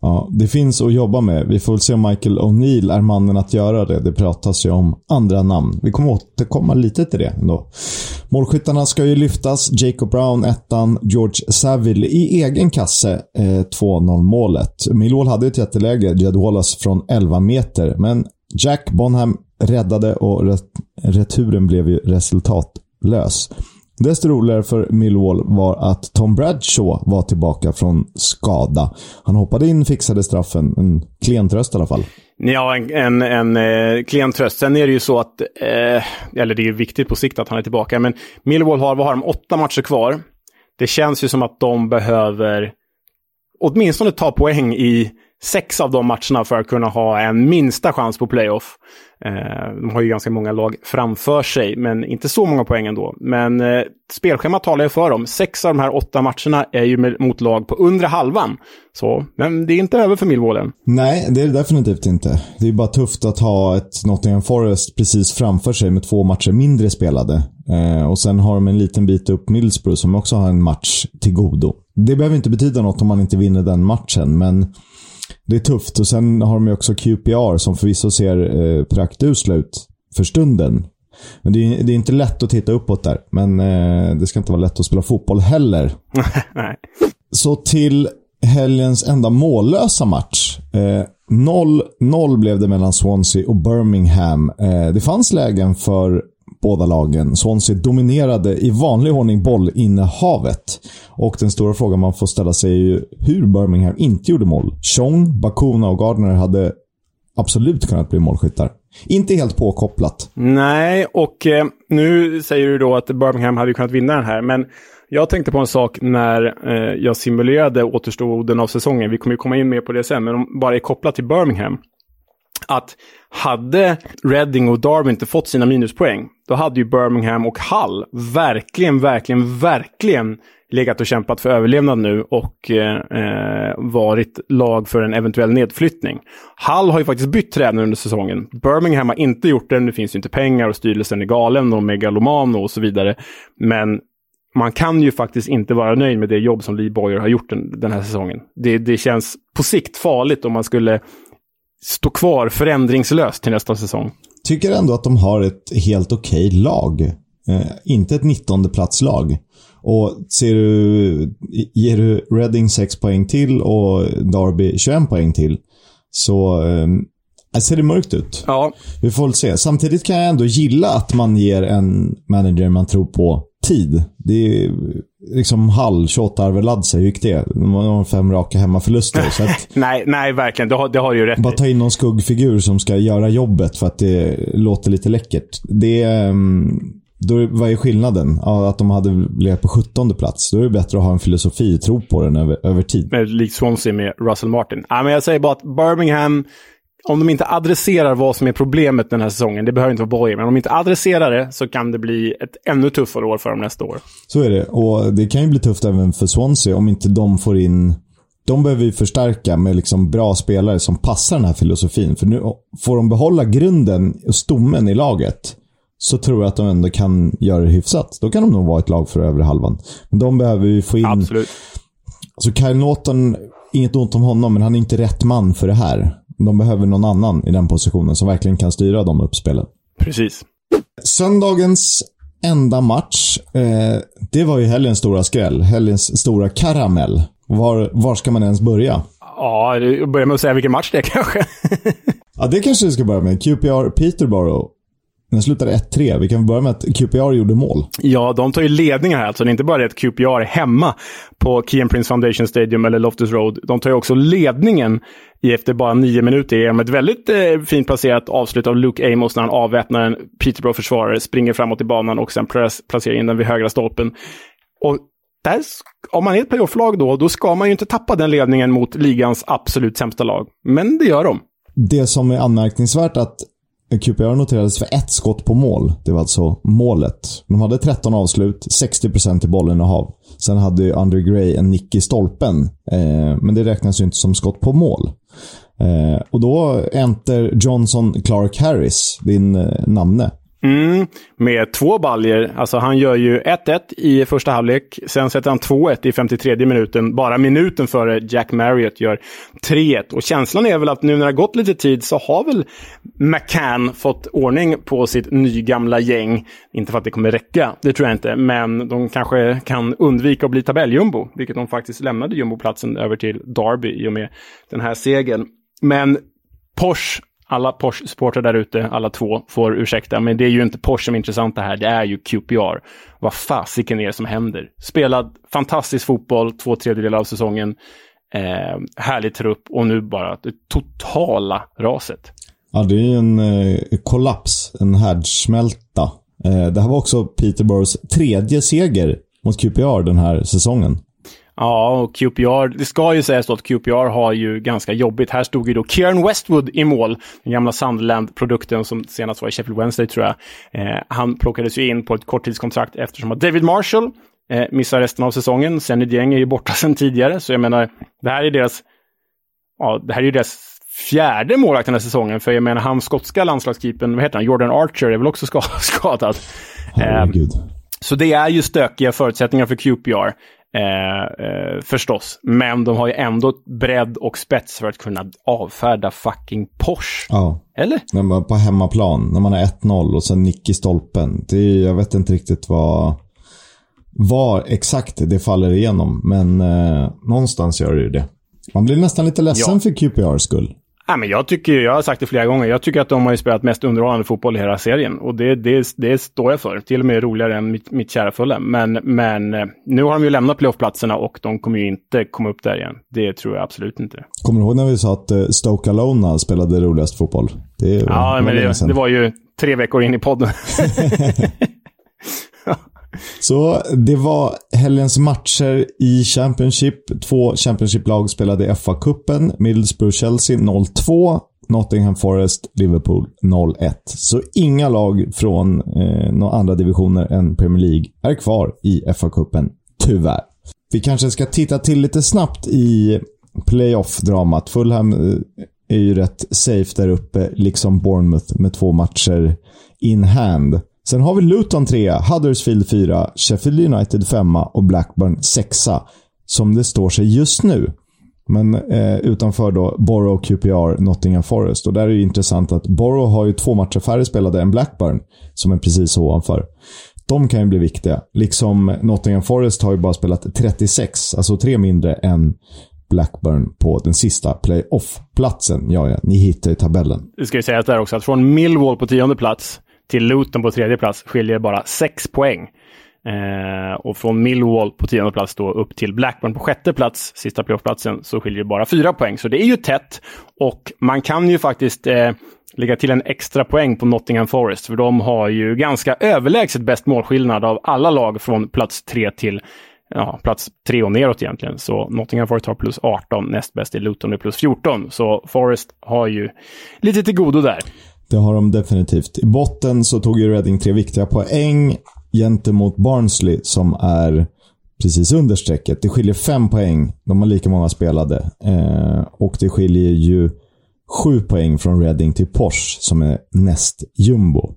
Ja, det finns att jobba med. Vi får väl se om Michael O'Neill är mannen att göra det. Det pratas ju om andra namn. Vi kommer återkomma lite till det ändå. Målskyttarna ska ju lyftas. Jacob Brown ettan, George Saville i egen kasse eh, 2-0 målet. Millwall hade ett jätteläge, Jed Wallace från 11 meter, men Jack Bonham räddade och returen blev ju resultatlös. Desto roligare för Millwall var att Tom Bradshaw var tillbaka från skada. Han hoppade in, fixade straffen. En klen tröst i alla fall. Ja, en, en, en eh, klen tröst. Sen är det ju så att, eh, eller det är ju viktigt på sikt att han är tillbaka, men Millwall har, vad har de, åtta matcher kvar. Det känns ju som att de behöver åtminstone ta poäng i sex av de matcherna för att kunna ha en minsta chans på playoff. Eh, de har ju ganska många lag framför sig, men inte så många poäng ändå. Men eh, spelschemat talar ju för dem. Sex av de här åtta matcherna är ju med, mot lag på undre halvan. Så, men det är inte över för Millwall än. Nej, det är det definitivt inte. Det är bara tufft att ha ett Nottingham Forest precis framför sig med två matcher mindre spelade. Eh, och sen har de en liten bit upp Middlesbrough som också har en match till godo. Det behöver inte betyda något om man inte vinner den matchen, men det är tufft. Och sen har de ju också QPR som förvisso ser eh, praktusla ut för stunden. Men det är, det är, inte lätt att titta uppåt där. Men eh, det ska inte vara lätt att spela fotboll heller. Nej. Så till helgens enda mållösa match. 0-0 eh, blev det mellan Swansea och Birmingham. Eh, det fanns lägen för båda lagen. Swansea dominerade i vanlig ordning bollinnehavet. Och den stora frågan man får ställa sig är ju hur Birmingham inte gjorde mål. Chong, Bakuna och Gardner hade absolut kunnat bli målskyttar. Inte helt påkopplat. Nej, och eh, nu säger du då att Birmingham hade kunnat vinna den här, men jag tänkte på en sak när eh, jag simulerade återstoden av säsongen. Vi kommer ju komma in mer på det sen, men om bara är kopplat till Birmingham att hade Reading och Darwin inte fått sina minuspoäng, då hade ju Birmingham och Hull verkligen, verkligen, verkligen legat och kämpat för överlevnad nu och eh, eh, varit lag för en eventuell nedflyttning. Hull har ju faktiskt bytt tränare under säsongen. Birmingham har inte gjort det, nu finns ju inte pengar och styrelsen är galen och megaloman och så vidare. Men man kan ju faktiskt inte vara nöjd med det jobb som Lee Boyer har gjort den, den här säsongen. Det, det känns på sikt farligt om man skulle stå kvar förändringslöst till nästa säsong. Tycker ändå att de har ett helt okej okay lag. Eh, inte ett 19 platslag. Och ser du, ger du Reading 6 poäng till och Derby 21 poäng till så eh, ser det mörkt ut. Ja. Vi får väl se. Samtidigt kan jag ändå gilla att man ger en manager man tror på tid. Det är liksom Hall, Tjåtarve, Ladse, hur gick det? De har fem raka hemmaförluster. Så att, nej, nej, verkligen. Det har, det har du ju rätt Bara ta in någon skuggfigur som ska göra jobbet för att det låter lite läckert. Det ehm, då, vad är skillnaden? Ja, att de hade legat på 17 plats. Då är det bättre att ha en filosofi, tro på den över, över tid. Likt Swansea med Russell Martin. Ja, men jag säger bara att Birmingham om de inte adresserar vad som är problemet den här säsongen, det behöver inte vara Boyer, men om de inte adresserar det så kan det bli ett ännu tuffare år för dem nästa år. Så är det. Och det kan ju bli tufft även för Swansea om inte de får in... De behöver ju förstärka med liksom bra spelare som passar den här filosofin. För nu får de behålla grunden och stommen i laget så tror jag att de ändå kan göra det hyfsat. Då kan de nog vara ett lag för övre halvan. Men de behöver ju få in... Absolut. Så Kyle Norton, inget ont om honom, men han är inte rätt man för det här. De behöver någon annan i den positionen som verkligen kan styra de uppspelen. Precis. Söndagens enda match, eh, det var ju helgens stora skräll. Helgens stora karamell. Var, var ska man ens börja? Ja, börja med att säga vilken match det är kanske. ja, det kanske vi ska börja med. QPR Peterborough. Den slutade 1-3. Vi kan börja med att QPR gjorde mål. Ja, de tar ju ledningen här. Alltså, det är inte bara det att QPR är hemma på Kian Prince Foundation Stadium eller Loftus Road. De tar ju också ledningen i efter bara nio minuter genom ett väldigt eh, fint placerat avslut av Luke Amos när han avväpnar en Peterborough-försvarare, springer framåt i banan och sen placerar in den vid högra stolpen. Och där, om man är ett playoff-lag då, då ska man ju inte tappa den ledningen mot ligans absolut sämsta lag. Men det gör de. Det som är anmärkningsvärt att QPR noterades för ett skott på mål. Det var alltså målet. De hade 13 avslut, 60% i bollinnehav. Sen hade Andre Gray en nick i stolpen. Eh, men det räknas ju inte som skott på mål. Eh, och då enter Johnson Clark Harris, din eh, namne. Mm, med två baljer. Alltså han gör ju 1-1 i första halvlek. Sen sätter han 2-1 i 53 minuten. Bara minuten före Jack Marriott gör 3-1. Och känslan är väl att nu när det har gått lite tid så har väl McCann fått ordning på sitt nygamla gäng. Inte för att det kommer räcka, det tror jag inte. Men de kanske kan undvika att bli tabelljumbo. Vilket de faktiskt lämnade jumboplatsen över till Derby i och med den här segern. Men Porsche alla Porsche-supportrar där ute, alla två, får ursäkta, men det är ju inte Porsche som är intressant det här, det är ju QPR. Vad fasiken är det som händer? Spelad fantastisk fotboll två tredjedelar av säsongen, eh, härlig trupp och nu bara det totala raset. Ja, det är ju en eh, kollaps, en härdsmälta. Eh, det här var också Peterboroughs tredje seger mot QPR den här säsongen. Ja, och QPR, det ska ju sägas då att QPR har ju ganska jobbigt. Här stod ju då Kieran Westwood i mål, den gamla Sunderland-produkten som senast var i Sheffield Wednesday tror jag. Eh, han plockades ju in på ett korttidskontrakt eftersom att David Marshall eh, missar resten av säsongen. Sen Dieng är ju borta sedan tidigare, så jag menar, det här är deras, ja, det här är ju deras fjärde målvakt den här säsongen. För jag menar, han skotska landslagskeepern, vad heter han, Jordan Archer är väl också skadad. Eh, så det är ju stökiga förutsättningar för QPR. Eh, eh, förstås. Men de har ju ändå bredd och spets för att kunna avfärda fucking Porsche. Ja. Eller? När man på hemmaplan, när man är 1-0 och sen nick i stolpen. Det är, jag vet inte riktigt vad, vad exakt det faller igenom. Men eh, någonstans gör det ju det. Man blir nästan lite ledsen ja. för QPRs skull. Ja, men jag, tycker, jag har sagt det flera gånger, jag tycker att de har spelat mest underhållande fotboll i hela serien. Och det, det, det står jag för. Till och med roligare än mitt, mitt kära fulla. Men, men eh, nu har de ju lämnat playoffplatserna och de kommer ju inte komma upp där igen. Det tror jag absolut inte. Kommer du ihåg när vi sa att eh, Stoke Alona spelade roligast fotboll? Det ja, men det, det var ju tre veckor in i podden. Så det var helgens matcher i Championship. Två Championship-lag spelade i FA-cupen. Middlesbrough-Chelsea 0-2. Nottingham Forest, Liverpool 0-1. Så inga lag från eh, några andra divisioner än Premier League är kvar i FA-cupen, tyvärr. Vi kanske ska titta till lite snabbt i playoff-dramat. Fulham eh, är ju rätt safe där uppe, liksom Bournemouth med två matcher in hand. Sen har vi Luton 3, Huddersfield 4, Sheffield United 5 och Blackburn 6 som det står sig just nu. Men eh, utanför då Borough, QPR, Nottingham Forest. Och där är det intressant att Borough har ju två matcher färre spelade än Blackburn, som är precis ovanför. De kan ju bli viktiga. Liksom Nottingham Forest har ju bara spelat 36, alltså tre mindre än Blackburn på den sista playoff-platsen. Ja, ja, ni hittar ju tabellen. Det ska ju sägas där också att från Millwall på tionde plats till Luton på tredje plats skiljer bara sex poäng. Eh, och från Millwall på tionde plats då upp till Blackburn på sjätte plats, sista playoffplatsen, så skiljer det bara fyra poäng. Så det är ju tätt. Och man kan ju faktiskt eh, lägga till en extra poäng på Nottingham Forest, för de har ju ganska överlägset bäst målskillnad av alla lag från plats tre till ja, plats tre och neråt egentligen. Så Nottingham Forest har plus 18, näst bäst är Luton med plus 14. Så Forest har ju lite till godo där. Det har de definitivt. I botten så tog ju Reading tre viktiga poäng gentemot Barnsley som är precis under strecket. Det skiljer fem poäng. De har lika många spelade. Eh, och det skiljer ju sju poäng från Reading till Porsche som är näst jumbo.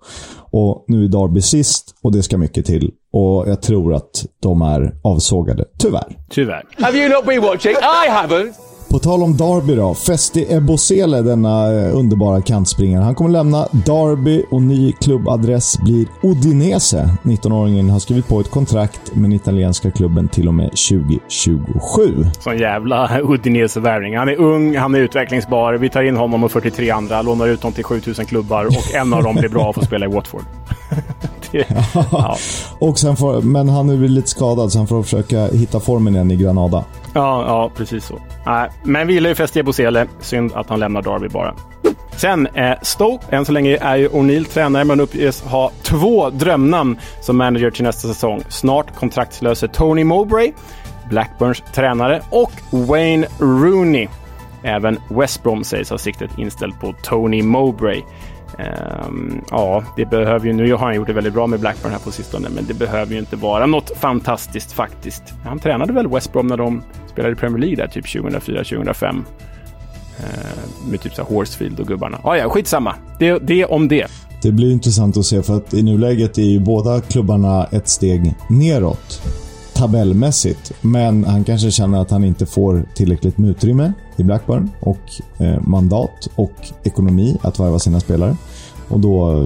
Och nu är Derby sist och det ska mycket till. Och jag tror att de är avsågade. Tyvärr. Tyvärr. Have you not been watching? I haven't. På tal om Derby då. Festi Ebosele, denna eh, underbara kantspringare. Han kommer lämna Derby och ny klubbadress blir Udinese. 19-åringen har skrivit på ett kontrakt med den italienska klubben till och med 2027. Sån jävla Udinese-värvning. Han är ung, han är utvecklingsbar. Vi tar in honom och 43 andra, lånar ut honom till 7000 klubbar och en av dem blir bra och får spela i Watford. ja. och sen får, men han är väl lite skadad så han får försöka hitta formen igen i Granada. Ja, ja precis så. Nej, men vi gillar ju Festia Bosele. Synd att han lämnar Derby bara. Sen, eh, Stoke, än så länge är ju O'Neill tränare, men uppges ha två drömnamn som manager till nästa säsong. Snart kontraktslöse Tony Mowbray, Blackburns tränare, och Wayne Rooney. Även West Brom sägs ha siktet inställt på Tony Mowbray. Um, ja, det behöver ju, nu har han gjort det väldigt bra med Blackburn här på sistone, men det behöver ju inte vara något fantastiskt faktiskt. Han tränade väl West Brom när de spelade i Premier League där, typ 2004-2005. Uh, ehm, med typ så Horsefield och gubbarna. Ah, ja, skitsamma. Det, det om det. Det blir intressant att se för att i nuläget är ju båda klubbarna ett steg neråt tabellmässigt. Men han kanske känner att han inte får tillräckligt med utrymme i Blackburn och eh, mandat och ekonomi att varva sina spelare. Och då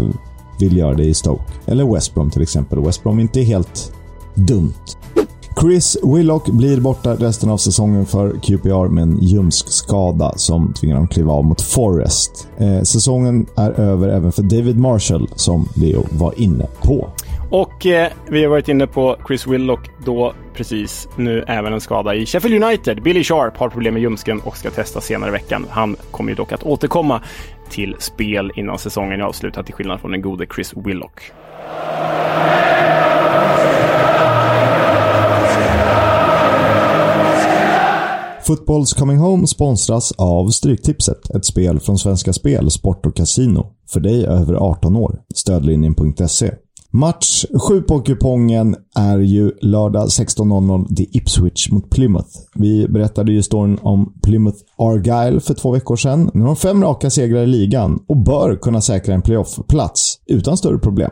vill göra det i Stoke. Eller West Brom till exempel. West Brom är inte helt dumt. Chris Willock blir borta resten av säsongen för QPR med en ljumskskada som tvingar dem kliva av mot Forest. Eh, säsongen är över även för David Marshall som Leo var inne på. Och eh, vi har varit inne på Chris Willock då precis nu även en skada i Sheffield United. Billy Sharp har problem med ljumsken och ska testa senare i veckan. Han kommer ju dock att återkomma till spel innan säsongen är avslutad till skillnad från den gode Chris Willock. Fotbolls Coming Home sponsras av Stryktipset, ett spel från Svenska Spel, Sport och Casino. För dig över 18 år. Stödlinjen.se. Match 7 på kupongen är ju lördag 16.00. Det är Ipswich mot Plymouth. Vi berättade ju storyn om Plymouth Argyle för två veckor sedan. Nu har de fem raka segrar i ligan och bör kunna säkra en playoff-plats utan större problem.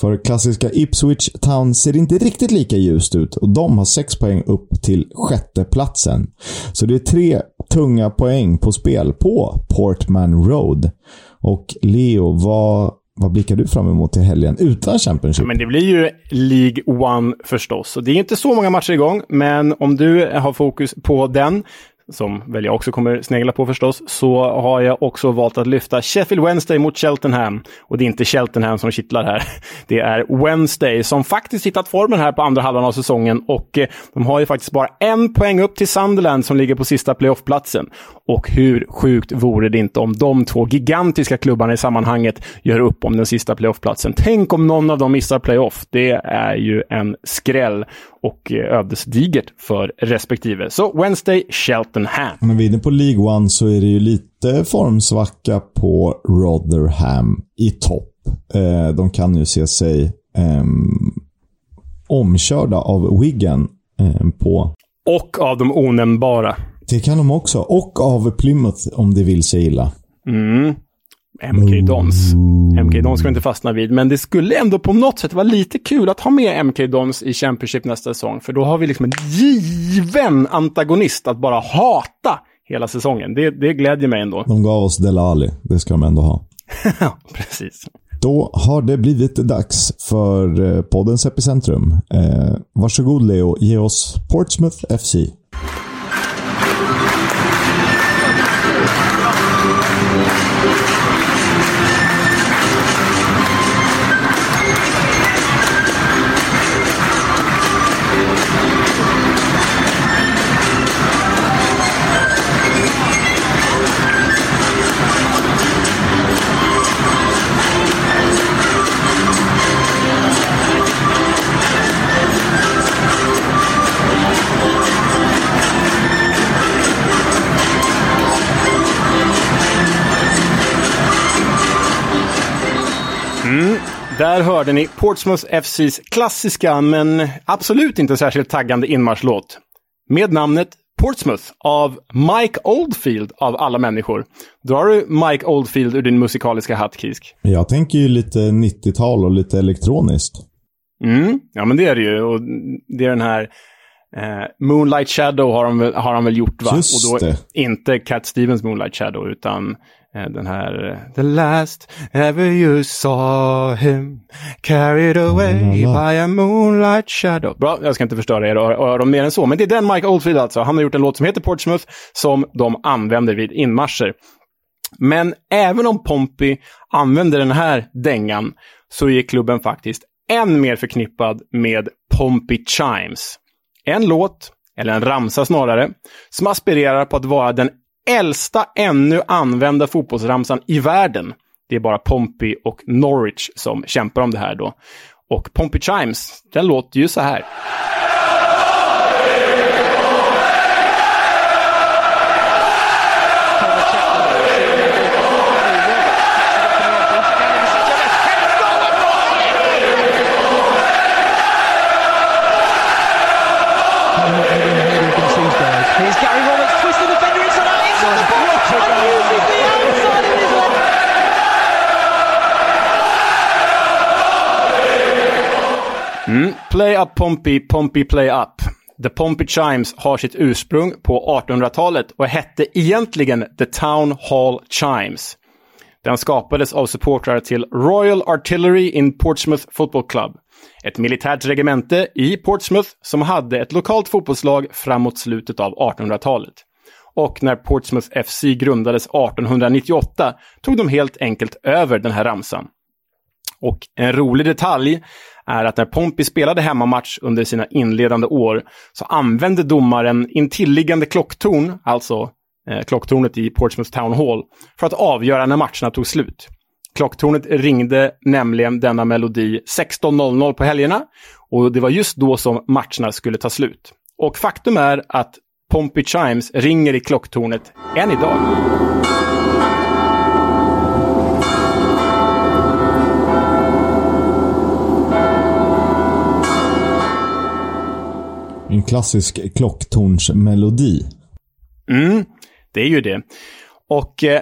För klassiska Ipswich Town ser det inte riktigt lika ljust ut och de har sex poäng upp till sjätteplatsen. Så det är tre tunga poäng på spel på Portman Road. Och Leo, vad vad blickar du fram emot till helgen utan Championship? Men det blir ju League One förstås. Och det är inte så många matcher igång, men om du har fokus på den som väl jag också kommer snegla på förstås, så har jag också valt att lyfta Sheffield Wednesday mot Cheltenham. Och det är inte Cheltenham som kittlar här. Det är Wednesday som faktiskt hittat formen här på andra halvan av säsongen och eh, de har ju faktiskt bara en poäng upp till Sunderland som ligger på sista playoffplatsen. Och hur sjukt vore det inte om de två gigantiska klubbarna i sammanhanget gör upp om den sista playoffplatsen. Tänk om någon av dem missar playoff. Det är ju en skräll och eh, ödesdigert för respektive. Så Wednesday, Cheltenham. När vi är inne på League One så är det ju lite formsvacka på Rotherham i topp. Eh, de kan ju se sig eh, omkörda av Wigan eh, på... Och av de onämnbara. Det kan de också. Och av Plymouth om det vill sig illa. Mm. MK Dons. MK Dons ska vi inte fastna vid, men det skulle ändå på något sätt vara lite kul att ha med MK Dons i Championship nästa säsong, för då har vi liksom en given antagonist att bara hata hela säsongen. Det, det glädjer mig ändå. De gav oss Delali, det ska de ändå ha. Ja, precis. Då har det blivit dags för eh, poddens epicentrum. Eh, varsågod Leo, ge oss Portsmouth FC. Där hörde ni Portsmouth FCs klassiska men absolut inte särskilt taggande inmarschlåt. Med namnet Portsmouth av Mike Oldfield av alla människor. Drar du Mike Oldfield ur din musikaliska hatt, Kisk? Jag tänker ju lite 90-tal och lite elektroniskt. Mm, ja men det är det ju. Och det är den här eh, Moonlight Shadow har han, väl, har han väl gjort va? Just och då det. inte Cat Stevens Moonlight Shadow utan den här eh, The last ever you saw him carried away by a moonlight shadow. Bra, jag ska inte förstöra er öron mer än så. Men det är den Mike Oldfield alltså. Han har gjort en låt som heter Portsmouth som de använder vid inmarscher. Men även om Pompey använde den här dängan så är klubben faktiskt än mer förknippad med Pompey Chimes. En låt, eller en ramsa snarare, som aspirerar på att vara den äldsta ännu använda fotbollsramsan i världen. Det är bara Pompey och Norwich som kämpar om det här då. Och Pompey Chimes, den låter ju så här. Play Up Pompey, Pompey Play Up. The Pompey Chimes har sitt ursprung på 1800-talet och hette egentligen The Town Hall Chimes. Den skapades av supportrar till Royal Artillery in Portsmouth Football Club. Ett militärt regemente i Portsmouth som hade ett lokalt fotbollslag framåt slutet av 1800-talet. Och när Portsmouth FC grundades 1898 tog de helt enkelt över den här ramsan. Och en rolig detalj är att när Pompey spelade hemmamatch under sina inledande år så använde domaren intilliggande klocktorn, alltså eh, klocktornet i Portsmouth Town Hall, för att avgöra när matcherna tog slut. Klocktornet ringde nämligen denna melodi 16.00 på helgerna och det var just då som matcherna skulle ta slut. Och faktum är att Pompey Chimes ringer i klocktornet än idag. Klassisk klocktornsmelodi. Mm, det är ju det. Och eh,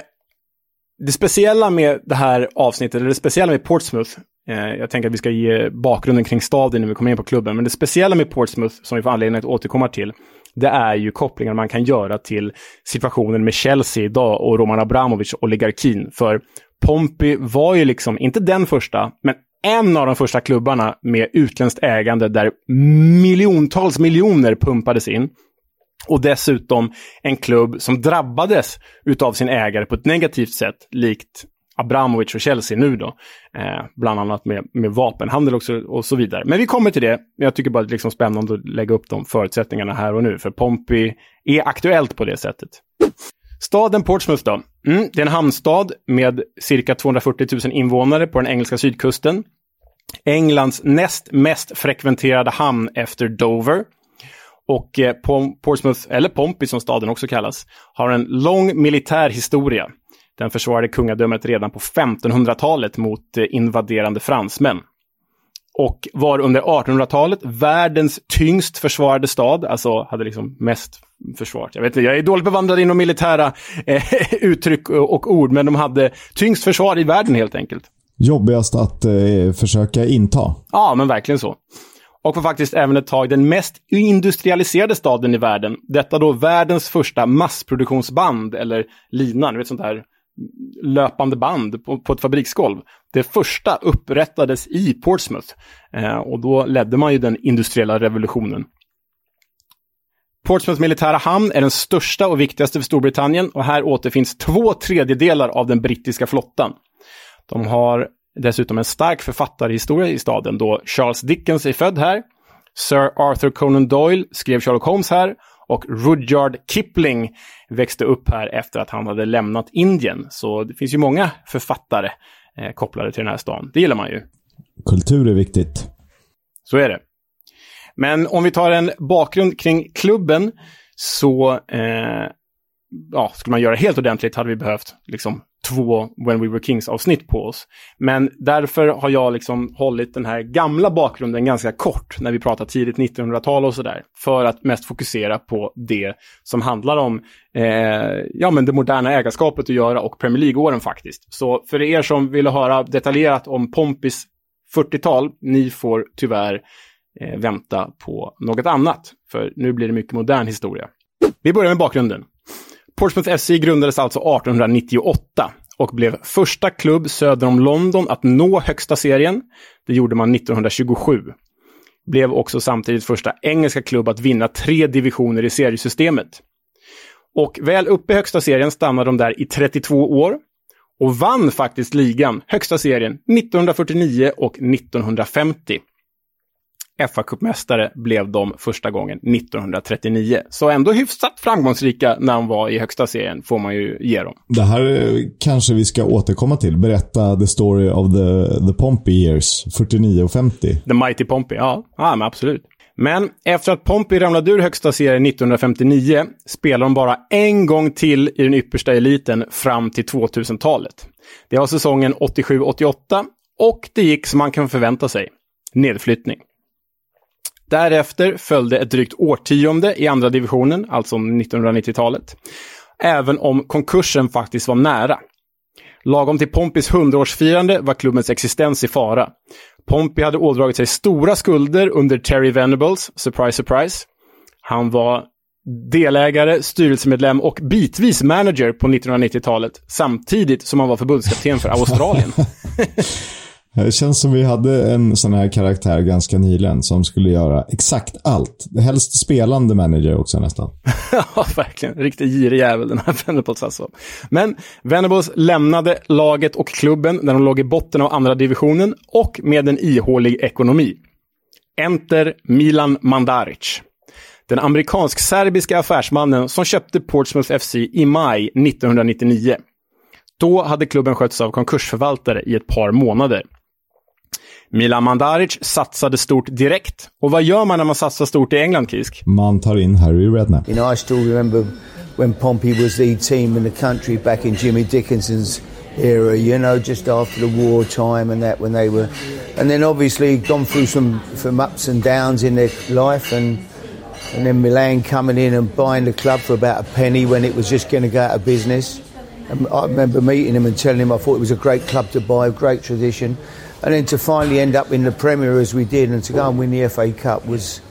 det speciella med det här avsnittet, eller det speciella med Portsmouth, eh, jag tänker att vi ska ge bakgrunden kring staden när vi kommer in på klubben, men det speciella med Portsmouth, som vi får anledning att återkomma till, det är ju kopplingar man kan göra till situationen med Chelsea idag och Roman Abramovic oligarkin. För Pompey var ju liksom, inte den första, men en av de första klubbarna med utländskt ägande där miljontals miljoner pumpades in. Och dessutom en klubb som drabbades utav sin ägare på ett negativt sätt, likt Abramovic och Chelsea nu då. Eh, bland annat med, med vapenhandel också, och så vidare. Men vi kommer till det. Jag tycker bara att det är liksom spännande att lägga upp de förutsättningarna här och nu. För Pompey är aktuellt på det sättet. Staden Portsmouth då. Mm, det är en hamnstad med cirka 240 000 invånare på den engelska sydkusten. Englands näst mest frekventerade hamn efter Dover. Och eh, Portsmouth, eller Pompey som staden också kallas, har en lång militär historia. Den försvarade kungadömet redan på 1500-talet mot eh, invaderande fransmän. Och var under 1800-talet världens tyngst försvarade stad, alltså hade liksom mest försvarat. Jag vet inte, jag är dåligt bevandrad inom militära eh, uttryck och, ord, men de hade tyngst försvar i världen helt enkelt. Jobbigast att eh, försöka inta. Ja, men verkligen så. Och var faktiskt även ett tag den mest industrialiserade staden i världen. Detta då världens första massproduktionsband, eller lina, du vet sånt här löpande band på, på ett fabriksgolv. Det första upprättades i Portsmouth. Eh, och då ledde man ju den industriella revolutionen. Portsmouths militära hamn är den största och viktigaste för Storbritannien och här återfinns två tredjedelar av den brittiska flottan. De har dessutom en stark författarhistoria i staden då Charles Dickens är född här. Sir Arthur Conan Doyle skrev Sherlock Holmes här och Rudyard Kipling växte upp här efter att han hade lämnat Indien. Så det finns ju många författare eh, kopplade till den här stan. Det gillar man ju. Kultur är viktigt. Så är det. Men om vi tar en bakgrund kring klubben så eh, ja, skulle man göra helt ordentligt hade vi behövt liksom två When We Were Kings-avsnitt på oss. Men därför har jag liksom hållit den här gamla bakgrunden ganska kort när vi pratar tidigt 1900-tal och sådär. För att mest fokusera på det som handlar om eh, ja, men det moderna ägarskapet att göra och Premier League-åren faktiskt. Så för er som vill höra detaljerat om Pompis 40-tal, ni får tyvärr eh, vänta på något annat. För nu blir det mycket modern historia. Vi börjar med bakgrunden. Portsmouth FC grundades alltså 1898 och blev första klubb söder om London att nå högsta serien. Det gjorde man 1927. Blev också samtidigt första engelska klubb att vinna tre divisioner i seriesystemet. Och väl uppe i högsta serien stannade de där i 32 år och vann faktiskt ligan, högsta serien, 1949 och 1950. FA-cupmästare blev de första gången 1939. Så ändå hyfsat framgångsrika när de var i högsta serien, får man ju ge dem. Det här kanske vi ska återkomma till. Berätta the story of the, the Pompey years, 49 och 50. The Mighty Pompey, ja. Ja, men absolut. Men efter att Pompey ramlade ur högsta serien 1959 spelade de bara en gång till i den yppersta eliten fram till 2000-talet. Det var säsongen 87-88 och det gick som man kan förvänta sig. Nedflyttning. Därefter följde ett drygt årtionde i andra divisionen, alltså 1990-talet. Även om konkursen faktiskt var nära. Lagom till Pompis 100-årsfirande var klubbens existens i fara. Pompey hade ådragit sig stora skulder under Terry Venables, surprise surprise. Han var delägare, styrelsemedlem och bitvis manager på 1990-talet, samtidigt som han var förbundskapten för Australien. Eh, det känns som vi hade en sån här karaktär ganska nyligen som skulle göra exakt allt. Helst spelande manager också nästan. ja, verkligen. Riktigt girig jävel den här Venables alltså. Men Venables lämnade laget och klubben när de låg i botten av andra divisionen och med en ihålig ekonomi. Enter Milan Mandaric. Den amerikansk-serbiska affärsmannen som köpte Portsmouth FC i maj 1999. Då hade klubben skötts av konkursförvaltare i ett par månader. Milan Mandaric satsade stort direkt. Och vad gör man när man satsar stort i England, Kisk? Man tar in Harry Redknapp. You know, I still remember when Pompey was the team in the country back in Jimmy Dickinson's era, you know, just after the war time and that when they were... And then obviously gone through some, some ups and downs in their life and... And then Milan coming in and buying the club for about a penny when it was just going to go out of business. And I remember meeting him and telling him I thought it was a great club to buy, a great tradition. And then to finally end up in the Premier as we did and to go and win the FA Cup was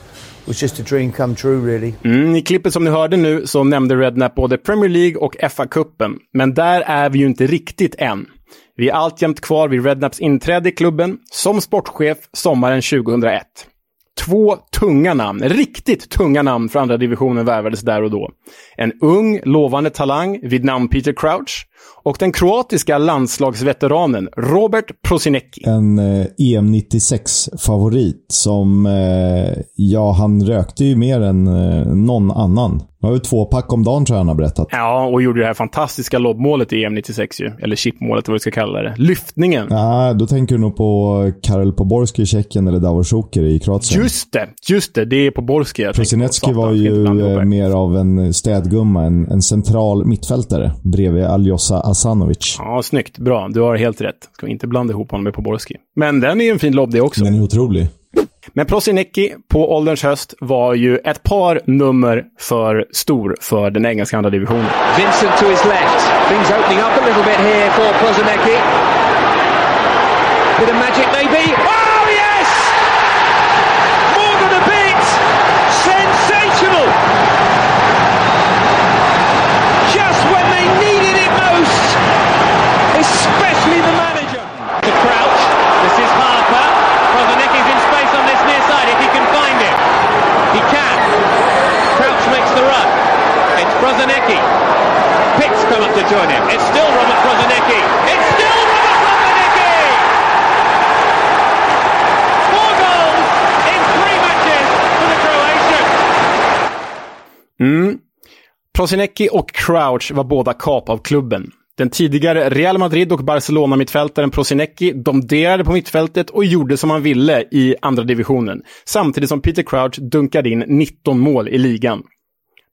was just a dream come true really. Mm, I klippet som ni hörde nu så nämnde Rednap både Premier League och FA-cupen. Men där är vi ju inte riktigt än. Vi är alltjämt kvar vid Rednaps inträde i klubben som sportchef sommaren 2001. Två tunga namn, riktigt tunga namn för andra divisionen värvades där och då. En ung, lovande talang vid namn Peter Crouch och den kroatiska landslagsveteranen Robert Prosinecki. En eh, EM96-favorit som, eh, ja, han rökte ju mer än eh, någon annan. Han har ju två pack om dagen tror jag han har berättat. Ja, och gjorde det här fantastiska lobbmålet i EM96 ju. Eller chipmålet, vad vi ska kalla det. Lyftningen. Ja, då tänker du nog på Karel Poborski i Tjeckien eller Davor Šuker i Kroatien. Just det, just det. Det är Poborski jag Prosinecki var ju mer av en städgumma, en, en central mittfältare bredvid Aljosa Asanovic. Ja, snyggt. Bra. Du har helt rätt. Ska inte blanda ihop honom med Poborski. Men den är ju en fin lobb det också. Den är otrolig. Men Prosinecki på ålderns höst var ju ett par nummer för stor för den engelska andra divisionen. Vincent to his left. Things opening up a little bit here for Prosinecki. Bit of magic maybe. Oh yes! More than a bit! Sensational! Just when they needed it most, especially the manager. To Crouch. This is Harper. Prozinecki's in space on this near side if he can find it. He can. Crouch makes the run. It's Prozinecki. Pitts come up to him. It's still Robert Prozinecki. It's still Robert Prozinecki! Four goals in three matches for the Croatian. Mm. Prosinecki och Crouch var båda kap av klubben. Den tidigare Real Madrid och Barcelona-mittfältaren Prosinecki domderade på mittfältet och gjorde som han ville i andra divisionen. Samtidigt som Peter Crouch dunkade in 19 mål i ligan.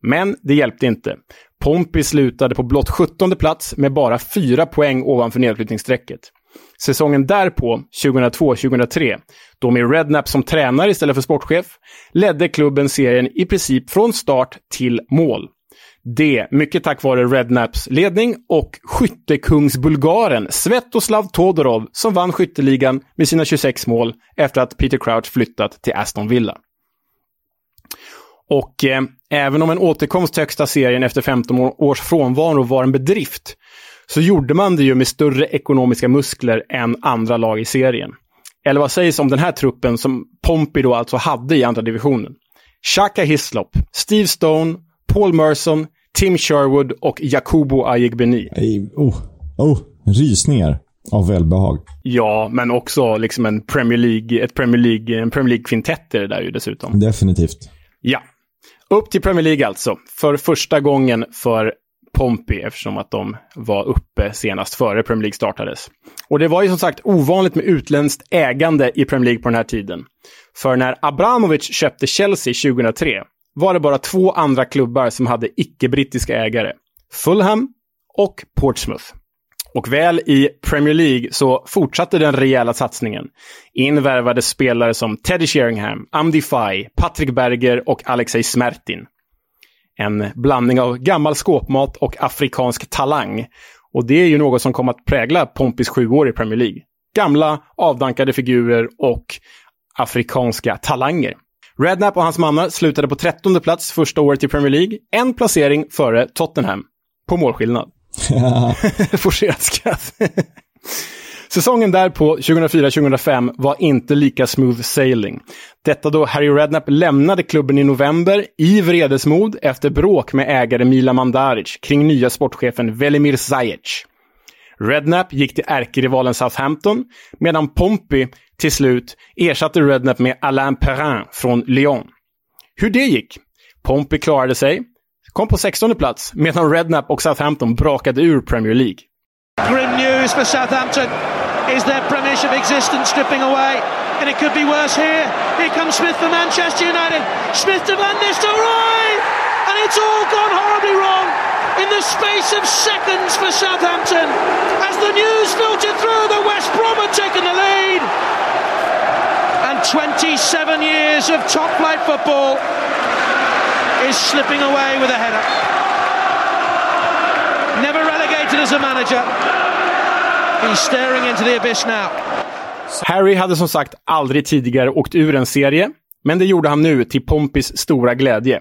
Men det hjälpte inte. Pompey slutade på blott 17 plats med bara fyra poäng ovanför nedflyttningsstrecket. Säsongen därpå, 2002-2003, då med Rednap som tränare istället för sportchef, ledde klubben serien i princip från start till mål. Det mycket tack vare Rednaps ledning och skyttekungsbulgaren Svetoslav Todorov som vann skytteligan med sina 26 mål efter att Peter Crouch flyttat till Aston Villa. Och eh, även om en återkomst till högsta serien efter 15 års frånvaro var en bedrift, så gjorde man det ju med större ekonomiska muskler än andra lag i serien. Eller vad sägs om den här truppen som Pompey då alltså hade i andra divisionen? Shaka Hislop, Steve Stone, Paul Merson, Tim Sherwood och Jakubo Ayegbeni. Oh, oh, rysningar av välbehag. Ja, men också liksom en Premier League, ett Premier League, en Premier League-kvintett är det där ju dessutom. Definitivt. Ja. Upp till Premier League alltså. För första gången för Pompey eftersom att de var uppe senast före Premier League startades. Och det var ju som sagt ovanligt med utländskt ägande i Premier League på den här tiden. För när Abramovic köpte Chelsea 2003 var det bara två andra klubbar som hade icke-brittiska ägare. Fulham och Portsmouth. Och väl i Premier League så fortsatte den rejäla satsningen. Invärvade spelare som Teddy Sheringham, Amdi Fai, Patrick Berger och Alexej Smertin. En blandning av gammal skåpmat och afrikansk talang. Och det är ju något som kom att prägla Pompis sju år i Premier League. Gamla, avdankade figurer och afrikanska talanger. Rednap och hans mannar slutade på 13 plats första året i Premier League. En placering före Tottenham. På målskillnad. Forcerat skratt. Säsongen därpå, 2004-2005, var inte lika smooth sailing. Detta då Harry Redknapp lämnade klubben i november i vredesmod efter bråk med ägare Mila Mandaric kring nya sportchefen Velimir Zajic. Redknapp gick till ärkerivalen Southampton, medan Pompey till slut ersatte Redknapp med Alain Perrin från Lyon. Hur det gick? Pompey klarade sig, kom på 16 plats, medan Redknapp och Southampton brakade ur Premier League. Grim news for Southampton. Is their Premiership existence slipping away? And it could be worse here. Here comes Smith for Manchester United. Smith to Van Nistelrooy! And it's all gone horribly wrong in the space of seconds for Southampton. As the news filtered through, the West Brom had taken the lead. And 27 years of top flight football is slipping away with a header. Never relegated as a manager. He's staring into the abyss now. Harry hade som sagt aldrig tidigare åkt ur en serie, men det gjorde han nu till Pompis stora glädje.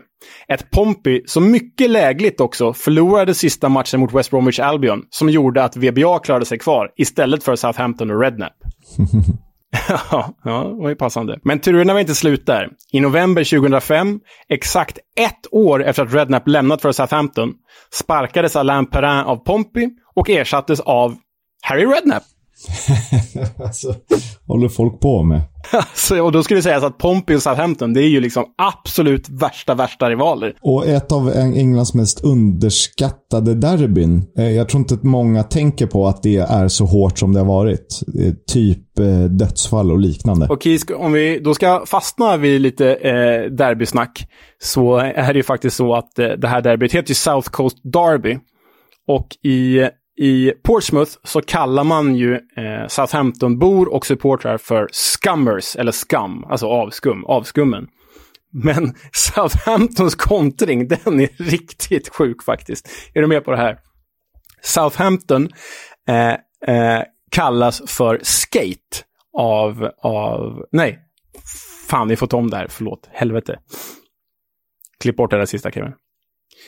Ett Pompey som mycket lägligt också förlorade sista matchen mot West Bromwich Albion, som gjorde att VBA klarade sig kvar istället för Southampton och Redknapp. ja, det var ju passande. Men turerna var inte slut där. I november 2005, exakt ett år efter att Redknapp lämnat för Southampton, sparkades Alain Perrin av Pompey och ersattes av Harry Redknapp. alltså, håller folk på med? alltså, och då skulle det sägas att Pompey och Southampton, det är ju liksom absolut värsta, värsta rivaler. Och ett av Englands mest underskattade derbyn. Eh, jag tror inte att många tänker på att det är så hårt som det har varit. Typ eh, dödsfall och liknande. Okej, om vi då ska fastna vid lite eh, derbysnack, så är det ju faktiskt så att eh, det här derbyt heter ju South Coast Derby. Och i i Portsmouth så kallar man ju eh, Southampton-bor och supportrar för scummers, eller scum, alltså avskum, avskummen. Men Southamptons kontring, den är riktigt sjuk faktiskt. Är du med på det här? Southampton eh, eh, kallas för skate av, av, nej, fan vi får ta om det här, förlåt, helvete. Klipp bort det där sista Kevin.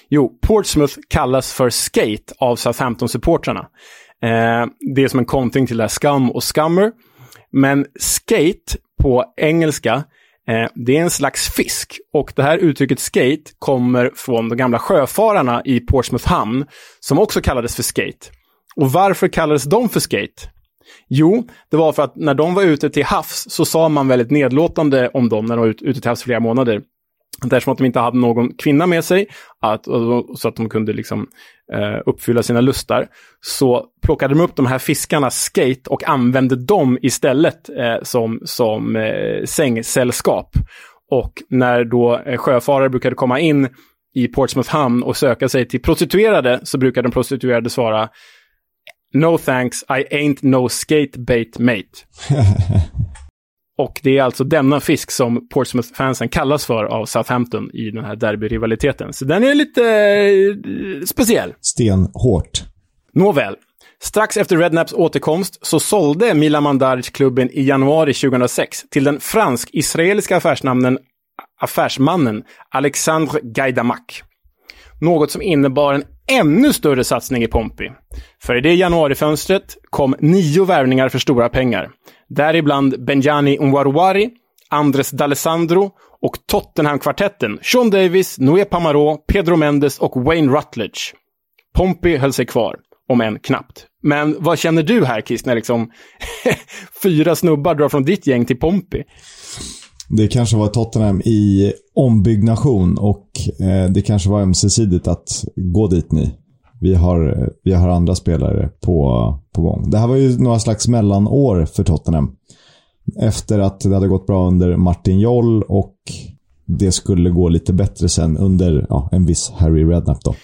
Jo, Portsmouth kallas för skate av Southampton-supportrarna. Eh, det är som en kontring till det här scum och scummer. Men skate på engelska, eh, det är en slags fisk. Och det här uttrycket skate kommer från de gamla sjöfararna i Portsmouth hamn, som också kallades för skate. Och varför kallades de för skate? Jo, det var för att när de var ute till havs så sa man väldigt nedlåtande om dem när de var ute till havs flera månader. Eftersom att de inte hade någon kvinna med sig, att, så att de kunde liksom, eh, uppfylla sina lustar, så plockade de upp de här fiskarna skate och använde dem istället eh, som, som eh, sängsällskap. Och när då eh, sjöfarare brukade komma in i Portsmouth hamn och söka sig till prostituerade så brukade den prostituerade svara No thanks, I ain't no skate bait mate. och det är alltså denna fisk som Portsmouth-fansen kallas för av Southampton i den här derbyrivaliteten. Så den är lite eh, speciell. Stenhårt. Nåväl. Strax efter Rednaps återkomst så sålde Milan Mandaric klubben i januari 2006 till den fransk-israeliska affärsnamnen affärsmannen Alexandre Gaidamak. Något som innebar en ännu större satsning i Pompey. För i det januarifönstret kom nio värvningar för stora pengar. Däribland Benjani Unwaruwari, Andres D'Alessandro och Tottenham-kvartetten Sean Davis, Noé Pamaro, Pedro Mendes och Wayne Rutledge. Pompey höll sig kvar, om än knappt. Men vad känner du här, Kiss, när liksom fyra snubbar drar från ditt gäng till Pompey? Det kanske var Tottenham i ombyggnation och eh, det kanske var ömsesidigt att gå dit ni. Vi har, vi har andra spelare på, på gång. Det här var ju några slags mellanår för Tottenham. Efter att det hade gått bra under Martin Joll och det skulle gå lite bättre sen under ja, en viss Harry Redknapp då.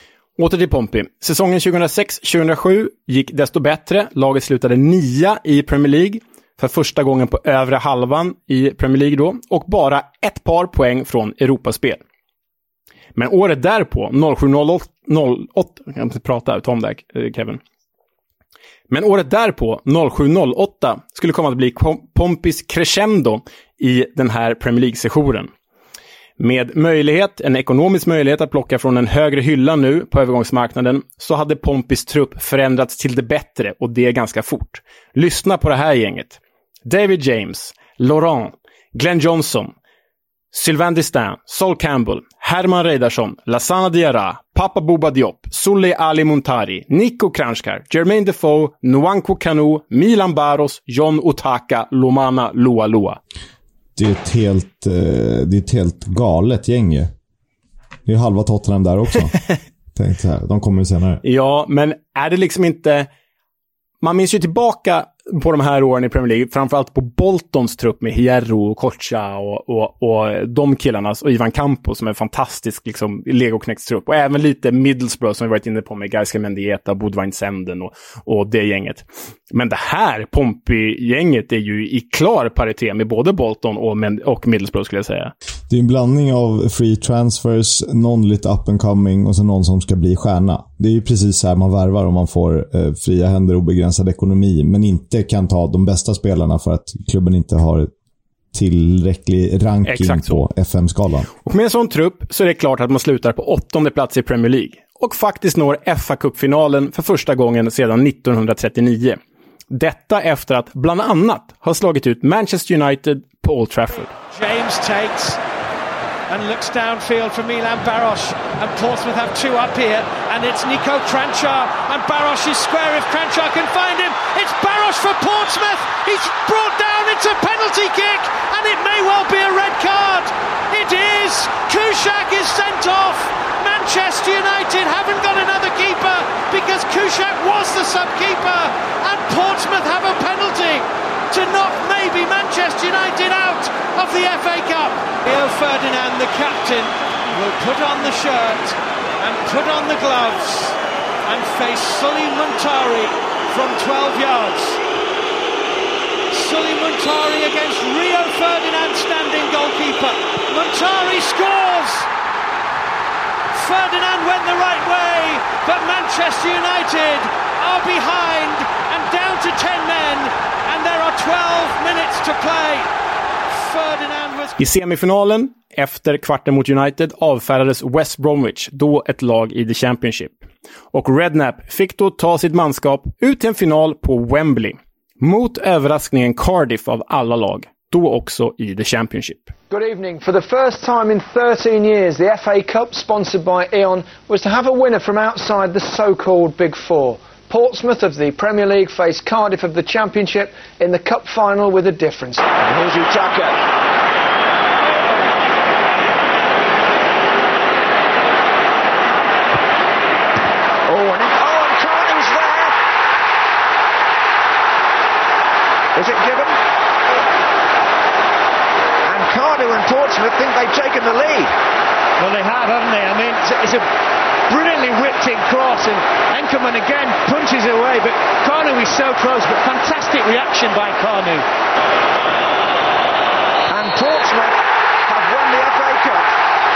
Åter till Pompey. Säsongen 2006-2007 gick desto bättre. Laget slutade nia i Premier League för första gången på övre halvan i Premier League då och bara ett par poäng från Europaspel. Men året därpå, 07-08, jag kan inte prata ut om det här, eh, Kevin. Men året därpå, 07-08, skulle komma att bli Pompis crescendo i den här Premier League-sessionen. Med möjlighet, en ekonomisk möjlighet att plocka från en högre hylla nu på övergångsmarknaden så hade Pompis trupp förändrats till det bättre och det ganska fort. Lyssna på det här gänget. David James, Laurent, Glenn Johnson, Sylvain Distin, Sol Campbell, Herman Reidarsson, Lassana Diarra, Papa Bouba Diop, Sulle Ali Muntari, Nico Kranjkar, Jermaine Defoe, Nwanko Kanu, Milan Baros, John Otaka, Lomana Lua. Det är ett helt, eh, det är ett helt galet gäng ju. Det är halva Tottenham där också. Tänkte så här, de kommer ju senare. Ja, men är det liksom inte... Man minns ju tillbaka på de här åren i Premier League, framförallt på Boltons trupp med Hierro och Kocha och, och, och de killarna, och Ivan Campos som är en fantastisk liksom, legoknäckstrupp. Och även lite Middlesbrough som vi varit inne på med Gaiska Mendieta, Bodvine Senden och, och det gänget. Men det här Pompey-gänget är ju i klar paritet med både Bolton och, och Middlesbrough skulle jag säga. Det är en blandning av free transfers, någon lite up and coming och så någon som ska bli stjärna. Det är ju precis så här man värvar om man får eh, fria händer och begränsad ekonomi, men inte kan ta de bästa spelarna för att klubben inte har tillräcklig ranking på FM-skalan. Och med en sån trupp så är det klart att man slutar på åttonde plats i Premier League och faktiskt når fa Cup-finalen för första gången sedan 1939. Detta efter att bland annat ha slagit ut Manchester United på Old Trafford. James takes and looks downfield for Milan Baros. And Portsmouth have two up here. And it's Nico Kranchar. And Baros is square if Kranchar can find him. It's Baros for Portsmouth. He's brought down. It's a penalty kick. And it may well be a red card. It is. Kushak is sent off. Manchester United haven't got another keeper because Kushak was the sub keeper. And Portsmouth have a penalty to knock maybe Manchester United out of the FA Cup. Rio Ferdinand, the captain, will put on the shirt and put on the gloves and face Sully Muntari from 12 yards. Sully Muntari against Rio Ferdinand standing goalkeeper. Muntari scores! Ferdinand went the right way, but Manchester United are behind and down to 10 men and there are 12 minutes to play. Ferdinand was... I semifinalen, efter kvarten mot United, avfärdades West Bromwich, då ett lag i The Championship. Och Redknapp fick då ta sitt manskap ut till en final på Wembley. Mot överraskningen Cardiff av alla lag. Då också i The Championship. Good evening. For the first time in 13 years, the FA Cup, sponsored by E.ON, was to have a winner from outside the so-called Big Four. Portsmouth of the Premier League face Cardiff of the Championship in the Cup final with a difference. And here's Utaka. Oh, and, oh, and Carney's there. Is it given? And Cardiff and Portsmouth think they've taken the lead. Well, they have, haven't they? I mean, it's it's a brilliantly whipped in cross, and Enkerman again punches it away, but Carnu is so close, but fantastic reaction by Carnu. And Portsmouth have won the FA Cup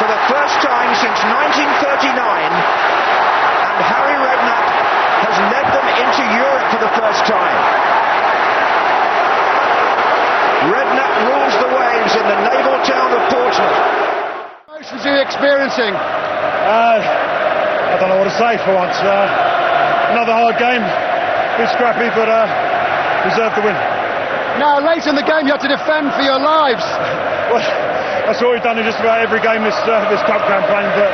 for the first time since 1939, and Harry Redknapp has led them into Europe for the first time. Redknapp rules the waves in the naval town of Portsmouth. emotions are you experiencing? Uh, I don't know what to say for once. Uh, another hard game, a bit scrappy, but uh, deserved the win. Now, late in the game, you had to defend for your lives. Well, that's what we've done in just about every game this uh, this cup campaign. But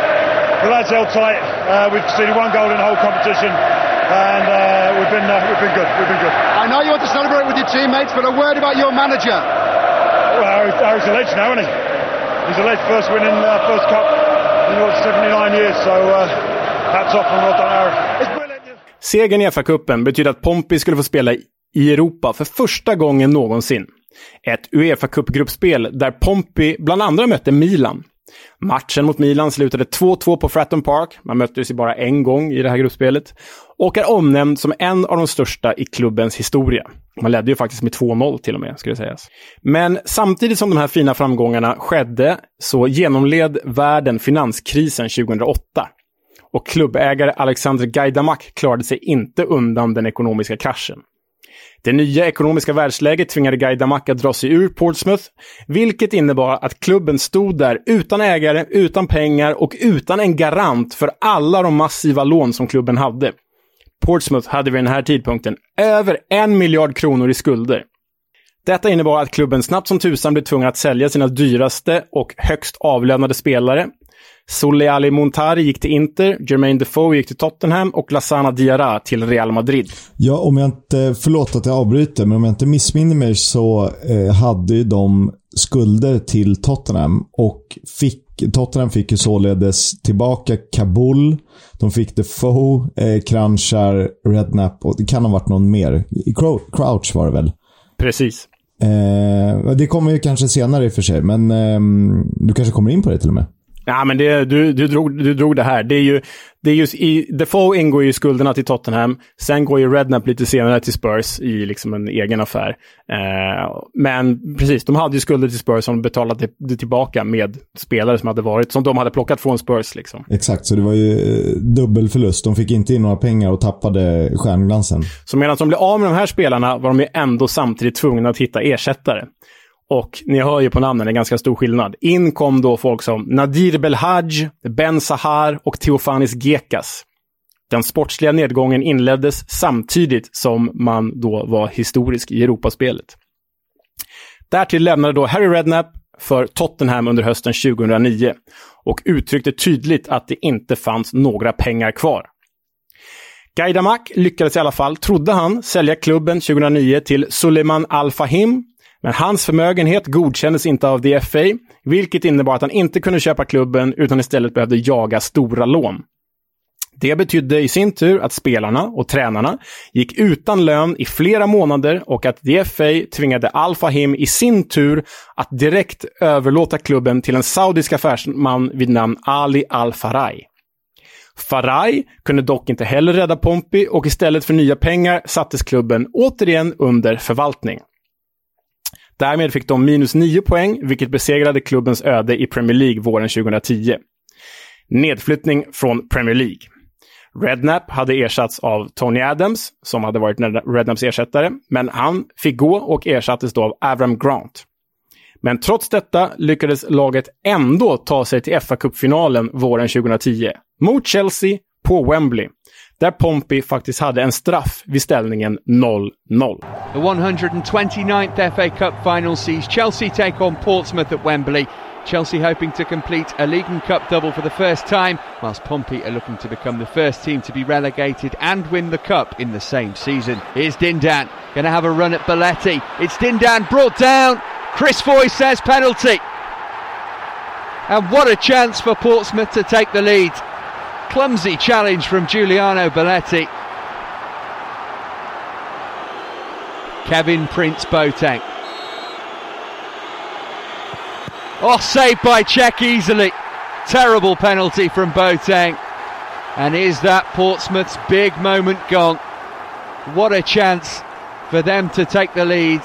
the lads held tight. Uh, we've conceded one goal in the whole competition, and uh, we've been uh, we've been good. We've been good. I know you want to celebrate with your teammates, but a word about your manager. Well, Harry's, a legend now, isn't he? He's a legend. First win in uh, first cup in what 79 years. So uh, hats off from Rotten Segern i FA-cupen betyder att Pompey skulle få spela i Europa för första gången någonsin. Ett Uefa-cupgruppspel där Pompey bland andra mötte Milan. Matchen mot Milan slutade 2-2 på Fratton Park. Man möttes ju bara en gång i det här gruppspelet. Och är omnämnd som en av de största i klubbens historia. Man ledde ju faktiskt med 2-0 till och med, skulle det sägas. Men samtidigt som de här fina framgångarna skedde så genomled världen finanskrisen 2008. Och klubbägare Alexander Gaidamak klarade sig inte undan den ekonomiska kraschen. Det nya ekonomiska världsläget tvingade Gaidamak att dra sig ur Portsmouth, vilket innebar att klubben stod där utan ägare, utan pengar och utan en garant för alla de massiva lån som klubben hade. Portsmouth hade vid den här tidpunkten över en miljard kronor i skulder. Detta innebar att klubben snabbt som tusan blev tvungen att sälja sina dyraste och högst avlönade spelare. Soleali Montari gick till Inter, Jermaine Defoe gick till Tottenham och Lassana Diarra till Real Madrid. Ja, om jag inte, förlåt att jag avbryter, men om jag inte missminner mig så eh, hade ju de skulder till Tottenham och fick, Tottenham fick ju således tillbaka Kabul, de fick Defoe, eh, Kranchar, Redknapp och det kan ha varit någon mer. Crouch var det väl? Precis. Eh, det kommer ju kanske senare i och för sig, men eh, du kanske kommer in på det till och med. Ja, men det, du, du, drog, du drog det här. Det är ju, det är ju, i, Defoe ingår ju i skulderna till Tottenham. Sen går ju Redknapp lite senare till Spurs i liksom en egen affär. Eh, men precis, de hade ju skulder till Spurs som de betalade det tillbaka med spelare som hade varit, som de hade plockat från Spurs. Liksom. Exakt, så det var ju eh, dubbel förlust. De fick inte in några pengar och tappade stjärnglansen. Så medan de blev av med de här spelarna var de ju ändå samtidigt tvungna att hitta ersättare. Och ni hör ju på namnen, det är ganska stor skillnad. In kom då folk som Nadir Belhaj, Ben Sahar och Theofanis Gekas. Den sportsliga nedgången inleddes samtidigt som man då var historisk i Europaspelet. Därtill lämnade då Harry Redknapp för Tottenham under hösten 2009 och uttryckte tydligt att det inte fanns några pengar kvar. Gaidamak lyckades i alla fall, trodde han, sälja klubben 2009 till Suleiman Al-Fahim men hans förmögenhet godkändes inte av DFA, vilket innebar att han inte kunde köpa klubben utan istället behövde jaga stora lån. Det betydde i sin tur att spelarna och tränarna gick utan lön i flera månader och att DFA tvingade Al Fahim i sin tur att direkt överlåta klubben till en saudisk affärsman vid namn Ali Al Faraj. Faraj kunde dock inte heller rädda Pompey och istället för nya pengar sattes klubben återigen under förvaltning. Därmed fick de minus 9 poäng, vilket besegrade klubbens öde i Premier League våren 2010. Nedflyttning från Premier League. Redknapp hade ersatts av Tony Adams, som hade varit Redknapps ersättare, men han fick gå och ersattes då av Avram Grant. Men trots detta lyckades laget ändå ta sig till FA-cupfinalen våren 2010 mot Chelsea på Wembley där Pompey faktiskt hade en straff vid ställningen 0-0. The 129th FA Cup final sees Chelsea take on Portsmouth at Wembley. Chelsea hoping to complete a League and Cup double for the first time, whilst Pompey are looking to become the first team to be relegated and win the Cup in the same season. Here's Dindan, going to have a run at Balletti. It's Dindan brought down. Chris Foy says penalty. And what a chance for Portsmouth to take the lead. Clumsy challenge from Giuliano Belletti. Kevin Prince Boateng. Oh, saved by Czech easily. terrible penalty from Boateng. And is that Portsmouth's big moment gone? What a chance for them to take the lead.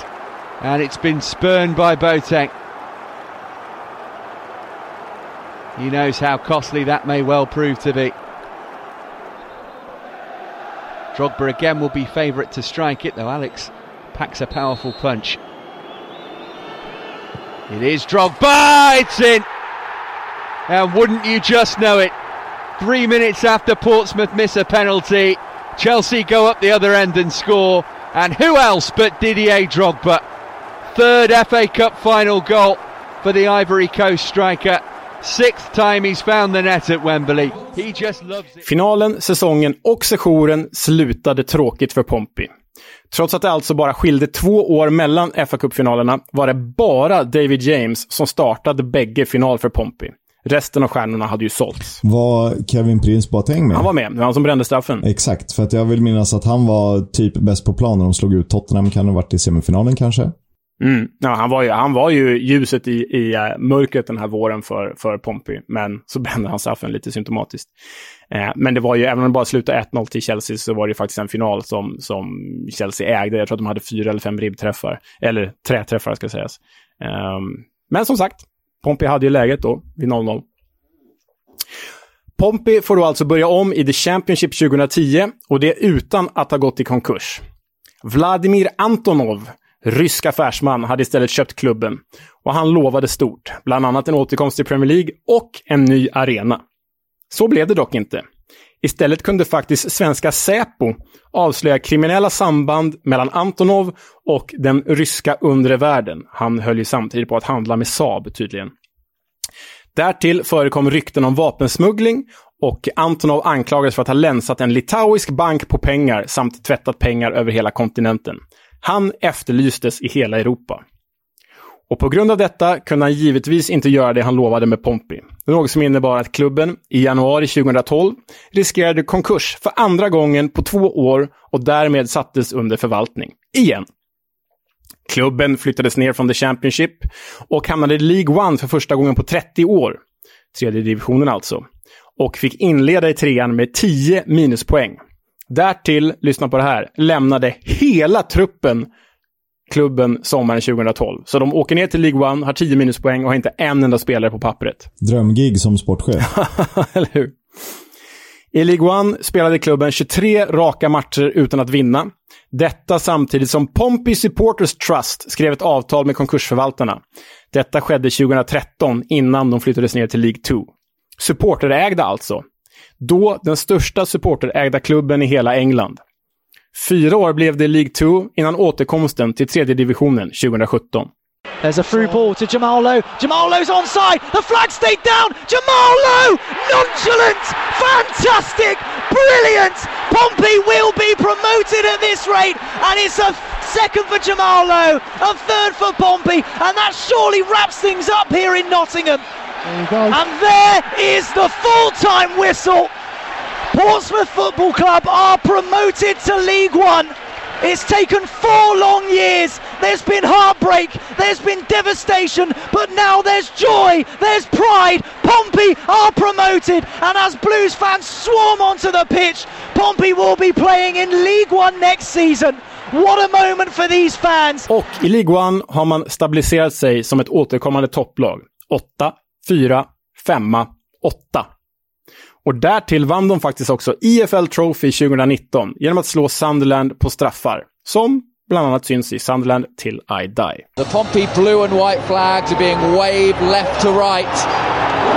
And it's been spurned by Boateng. He knows how costly that may well prove to be. Drogba again will be favourite to strike it, though Alex packs a powerful punch. It is Drogba, it's in! And wouldn't you just know it? Three minutes after Portsmouth miss a penalty, Chelsea go up the other end and score. And who else but Didier Drogba? Third FA Cup final goal for the Ivory Coast striker. Sixth time he's found the net at Wembley. He just loves it. Finalen, säsongen och sessionen slutade tråkigt för Pompey. Trots att det alltså bara skilde två år mellan fa Cup-finalerna var det bara David James som startade bägge final för Pompey. Resten av stjärnorna hade ju sålts. Var Kevin Prince Boateng med? Han var med. Det var han som brände straffen. Exakt, för att jag vill minnas att han var typ bäst på plan när de slog ut Tottenham. Kan det ha varit i semifinalen kanske? Mm. Ja, han, var ju, han var ju ljuset i, i uh, mörkret den här våren för, för Pompey, men så brände han straffen lite symptomatiskt. Eh, men det var ju, även om det bara slutade 1-0 till Chelsea, så var det ju faktiskt en final som, som Chelsea ägde. Jag tror att de hade fyra eller fem ribbträffar, eller träträffar ska sägas. Eh, men som sagt, Pompey hade ju läget då, vid 0-0. Pompey får då alltså börja om i The Championship 2010 och det utan att ha gått i konkurs. Vladimir Antonov rysk affärsman hade istället köpt klubben. Och han lovade stort, bland annat en återkomst till Premier League och en ny arena. Så blev det dock inte. Istället kunde faktiskt svenska Säpo avslöja kriminella samband mellan Antonov och den ryska undre världen. Han höll ju samtidigt på att handla med Saab tydligen. Därtill förekom rykten om vapensmuggling och Antonov anklagades för att ha länsat en litauisk bank på pengar samt tvättat pengar över hela kontinenten. Han efterlystes i hela Europa. Och på grund av detta kunde han givetvis inte göra det han lovade med Pompey. Något som innebar att klubben i januari 2012 riskerade konkurs för andra gången på två år och därmed sattes under förvaltning. Igen. Klubben flyttades ner från The Championship och hamnade i League One för första gången på 30 år. Tredje divisionen alltså. Och fick inleda i trean med 10 minuspoäng. Därtill, lyssna på det här, lämnade hela truppen klubben sommaren 2012. Så de åker ner till League One, har 10 minuspoäng och har inte en enda spelare på pappret. Drömgig som sportchef. Eller hur? I League One spelade klubben 23 raka matcher utan att vinna. Detta samtidigt som Pompey Supporters Trust skrev ett avtal med konkursförvaltarna. Detta skedde 2013 innan de flyttades ner till League 2. Supporterägda alltså. Då den största supporterägda klubben i hela England. Fyra år blev det League 2 innan återkomsten till tredje divisionen 2017. There's a through ball to Jamal Jamal onside. The flag stayed down. Jamal Nonchalant. Fantastic. Brilliant. Pompey will be promoted at this rate. And it's a second for Jamal a third for Pompey. And that surely wraps things up here in Nottingham. And there is the full-time whistle. Portsmouth Football Club are promoted to League One. It's taken four long years. There's been heartbreak, there's been devastation, but now there's joy, there's pride. Pompey are promoted, and as Blues fans swarm onto the pitch, Pompey will be playing in League One next season. What a moment for these fans! Och i League One har man stabiliserat sig som ett återkommande topplag. 8, 4, 5, 8. Och därtill vann de faktiskt också EFL Trophy 2019 genom att slå Sunderland på straffar. Som bland annat syns i Sunderland till I Die. The Pompey blue and white flags are being waved left to right,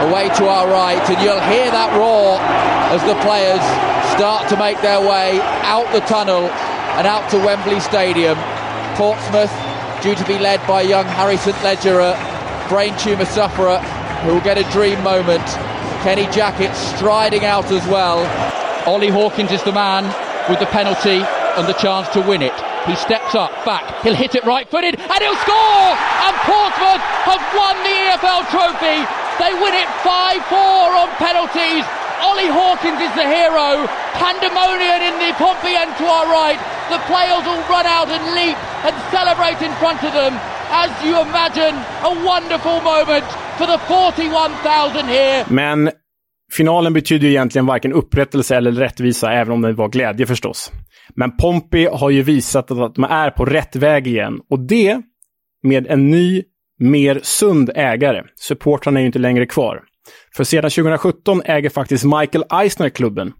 away to our right, and you'll hear that roar as the players start to make their way out the tunnel and out to Wembley Stadium. Portsmouth due to be led by young Harry St Ledger, brain tumour sufferer who will get a dream moment. Kenny Jackett striding out as well. Ollie Hawkins is the man with the penalty and the chance to win it. He steps up, back, he'll hit it right footed, and he'll score! And Portsmouth have won the EFL trophy. They win it 5 4 on penalties. Ollie Hawkins is the hero. Pandemonium in the Pompey end to our right. The players all run out and leap and celebrate in front of them. As you imagine, a wonderful moment for the 41,000 here. Men finalen betyder ju egentligen varken upprättelse eller rättvisa, även om det var glädje förstås. Men Pompey har ju visat att de är på rätt väg igen. Och det med en ny, mer sund ägare. Supportrarna är ju inte längre kvar. För sedan 2017 äger faktiskt Michael Eisner klubben.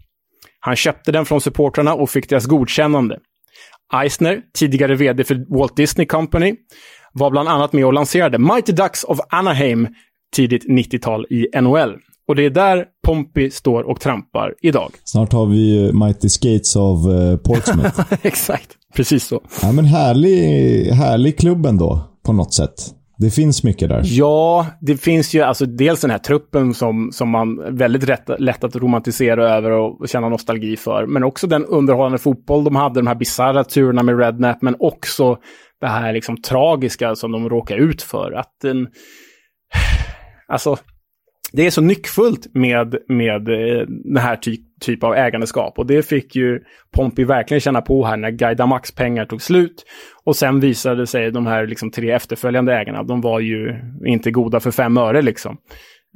Han köpte den från supportrarna och fick deras godkännande. Eisner, tidigare vd för Walt Disney Company, var bland annat med och lanserade Mighty Ducks of Anaheim tidigt 90-tal i NHL. Och det är där Pompey står och trampar idag. Snart har vi Mighty Skates av uh, Portsmouth. Exakt, precis så. Ja, men härlig, härlig klubb ändå, på något sätt. Det finns mycket där. Ja, det finns ju alltså dels den här truppen som, som man väldigt rätt, lätt att romantisera över och känna nostalgi för. Men också den underhållande fotboll de hade, de här bisarra turerna med Rednap, men också det här liksom tragiska som de råkar ut för. Att den... Alltså, det är så nyckfullt med, med eh, den här ty typ av ägandeskap. Och det fick ju Pompey verkligen känna på här när Guy Damax pengar tog slut. Och sen visade sig de här liksom tre efterföljande ägarna, de var ju inte goda för fem öre liksom.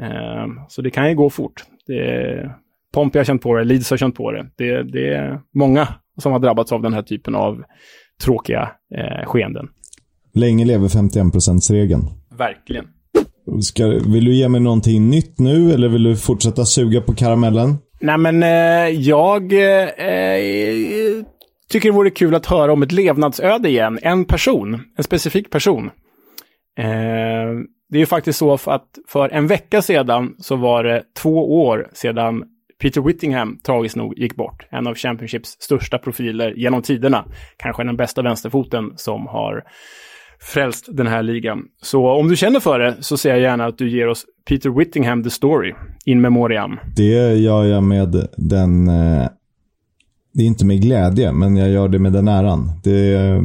Eh, så det kan ju gå fort. Det, Pompey har känt på det, Leeds har känt på det. det. Det är många som har drabbats av den här typen av tråkiga eh, skeenden. Länge lever 51%-regeln. Verkligen. Ska, vill du ge mig någonting nytt nu eller vill du fortsätta suga på karamellen? Nej, men eh, jag eh, tycker det vore kul att höra om ett levnadsöde igen. En person, en specifik person. Eh, det är ju faktiskt så att för en vecka sedan så var det två år sedan Peter Whittingham tragiskt nog gick bort. En av Championships största profiler genom tiderna. Kanske den bästa vänsterfoten som har frälst den här ligan. Så om du känner för det så ser jag gärna att du ger oss Peter Whittingham the story, in memoriam. Det gör jag med den... Eh, det är inte med glädje, men jag gör det med den äran. Det,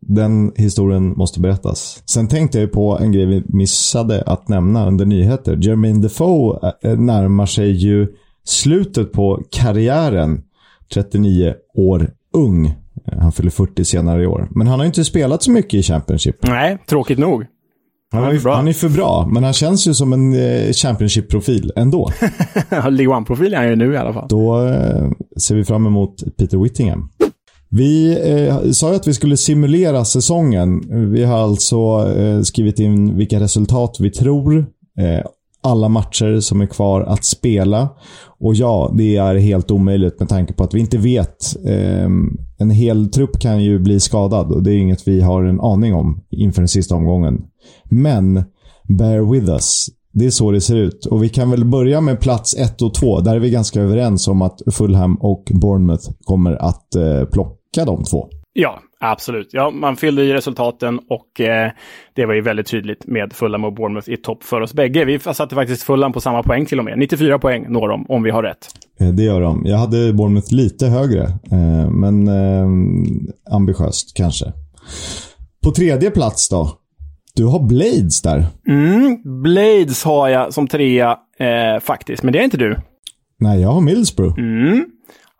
den historien måste berättas. Sen tänkte jag på en grej vi missade att nämna under nyheter. Jermaine Defoe eh, närmar sig ju slutet på karriären. 39 år ung. Han fyller 40 senare i år. Men han har inte spelat så mycket i Championship. Nej, tråkigt nog. Han, han, är, bra. han är för bra, men han känns ju som en eh, Championship-profil ändå. League One-profil är han ju nu i alla fall. Då eh, ser vi fram emot Peter Whittingham. Vi eh, sa ju att vi skulle simulera säsongen. Vi har alltså eh, skrivit in vilka resultat vi tror. Alla matcher som är kvar att spela. Och ja, det är helt omöjligt med tanke på att vi inte vet. Eh, en hel trupp kan ju bli skadad och det är inget vi har en aning om inför den sista omgången. Men, bear with us. Det är så det ser ut. Och vi kan väl börja med plats 1 och 2. Där är vi ganska överens om att Fulham och Bournemouth kommer att eh, plocka de två. Ja, absolut. Ja, man fyllde i resultaten och eh, det var ju väldigt tydligt med Fulham och Bournemouth i topp för oss bägge. Vi satte faktiskt Fulham på samma poäng till och med. 94 poäng når de, om vi har rätt. Eh, det gör de. Jag hade Bournemouth lite högre, eh, men eh, ambitiöst kanske. På tredje plats då? Du har Blades där. Mm, Blades har jag som trea eh, faktiskt, men det är inte du. Nej, jag har Middlesbrough. Mm.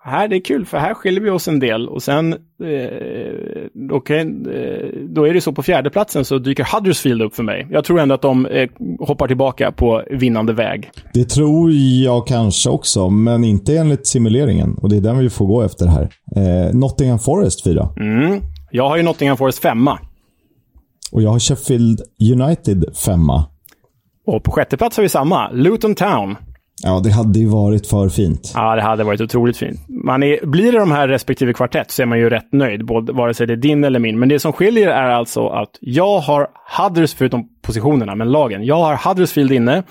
Här, det är kul, för här skiljer vi oss en del. Och sen, eh, okay, eh, då är det så på fjärdeplatsen så dyker Huddersfield upp för mig. Jag tror ändå att de eh, hoppar tillbaka på vinnande väg. Det tror jag kanske också, men inte enligt simuleringen. Och det är den vi får gå efter här. Eh, Nottingham Forest fyra. Mm. Jag har ju Nottingham Forest femma. Och jag har Sheffield United femma. Och på sjätte plats har vi samma. Luton Town. Ja, det hade ju varit för fint. Ja, det hade varit otroligt fint. Man är, blir det de här respektive kvartett så är man ju rätt nöjd, både, vare sig det är din eller min. Men det som skiljer är alltså att jag har Huddersfield, förutom positionerna, men lagen. Jag har Huddersfield inne.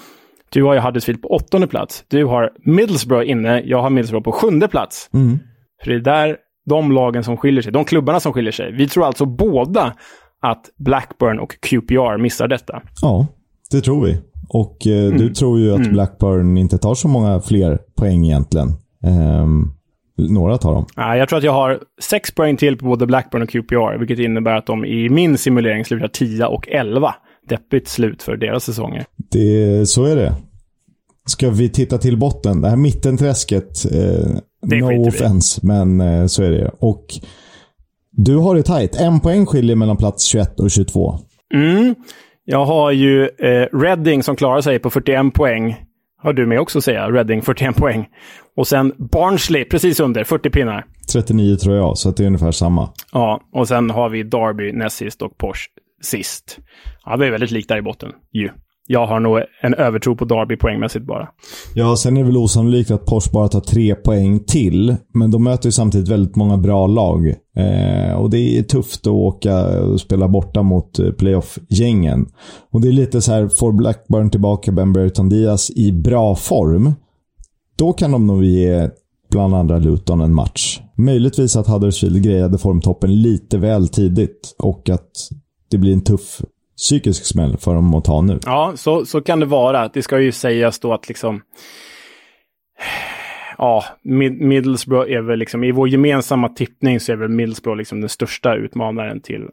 Du har ju Huddersfield på åttonde plats. Du har Middlesbrough inne. Jag har Middlesbrough på sjunde plats. Mm. För det är där de lagen som skiljer sig, de klubbarna som skiljer sig. Vi tror alltså båda att Blackburn och QPR missar detta. Ja, det tror vi. Och eh, mm. du tror ju att mm. Blackburn inte tar så många fler poäng egentligen. Um, några tar de. Ja, jag tror att jag har sex poäng till på både Blackburn och QPR, vilket innebär att de i min simulering slutar 10 och 11. Deppigt slut för deras säsonger. Det, så är det. Ska vi titta till botten? Det här mittenträsket, eh, no offense, vi. men eh, så är det. Och du har det tajt. En poäng skiljer mellan plats 21 och 22. Mm. Jag har ju eh, Reading som klarar sig på 41 poäng. Har du med också säga. Reading 41 poäng. Och sen Barnsley precis under, 40 pinnar. 39 tror jag, så att det är ungefär samma. Ja, och sen har vi Derby näst sist och Porsche sist. Ja, det är väldigt likt där i botten ju. Jag har nog en övertro på Derby poängmässigt bara. Ja, sen är det väl osannolikt att Porsche bara tar tre poäng till. Men de möter ju samtidigt väldigt många bra lag. Eh, och det är tufft att åka och spela borta mot eh, playoff-gängen. Och det är lite så här, får Blackburn tillbaka Ben Brereton Diaz i bra form, då kan de nog ge bland andra Luton en match. Möjligtvis att Huddersfield grejade formtoppen lite väl tidigt och att det blir en tuff psykisk smäll för dem att ta nu. Ja, så, så kan det vara. Det ska ju sägas då att liksom... Ja, Mid Middlesbrough är väl liksom, i vår gemensamma tippning så är väl Middlesbrough liksom den största utmanaren till... Mm,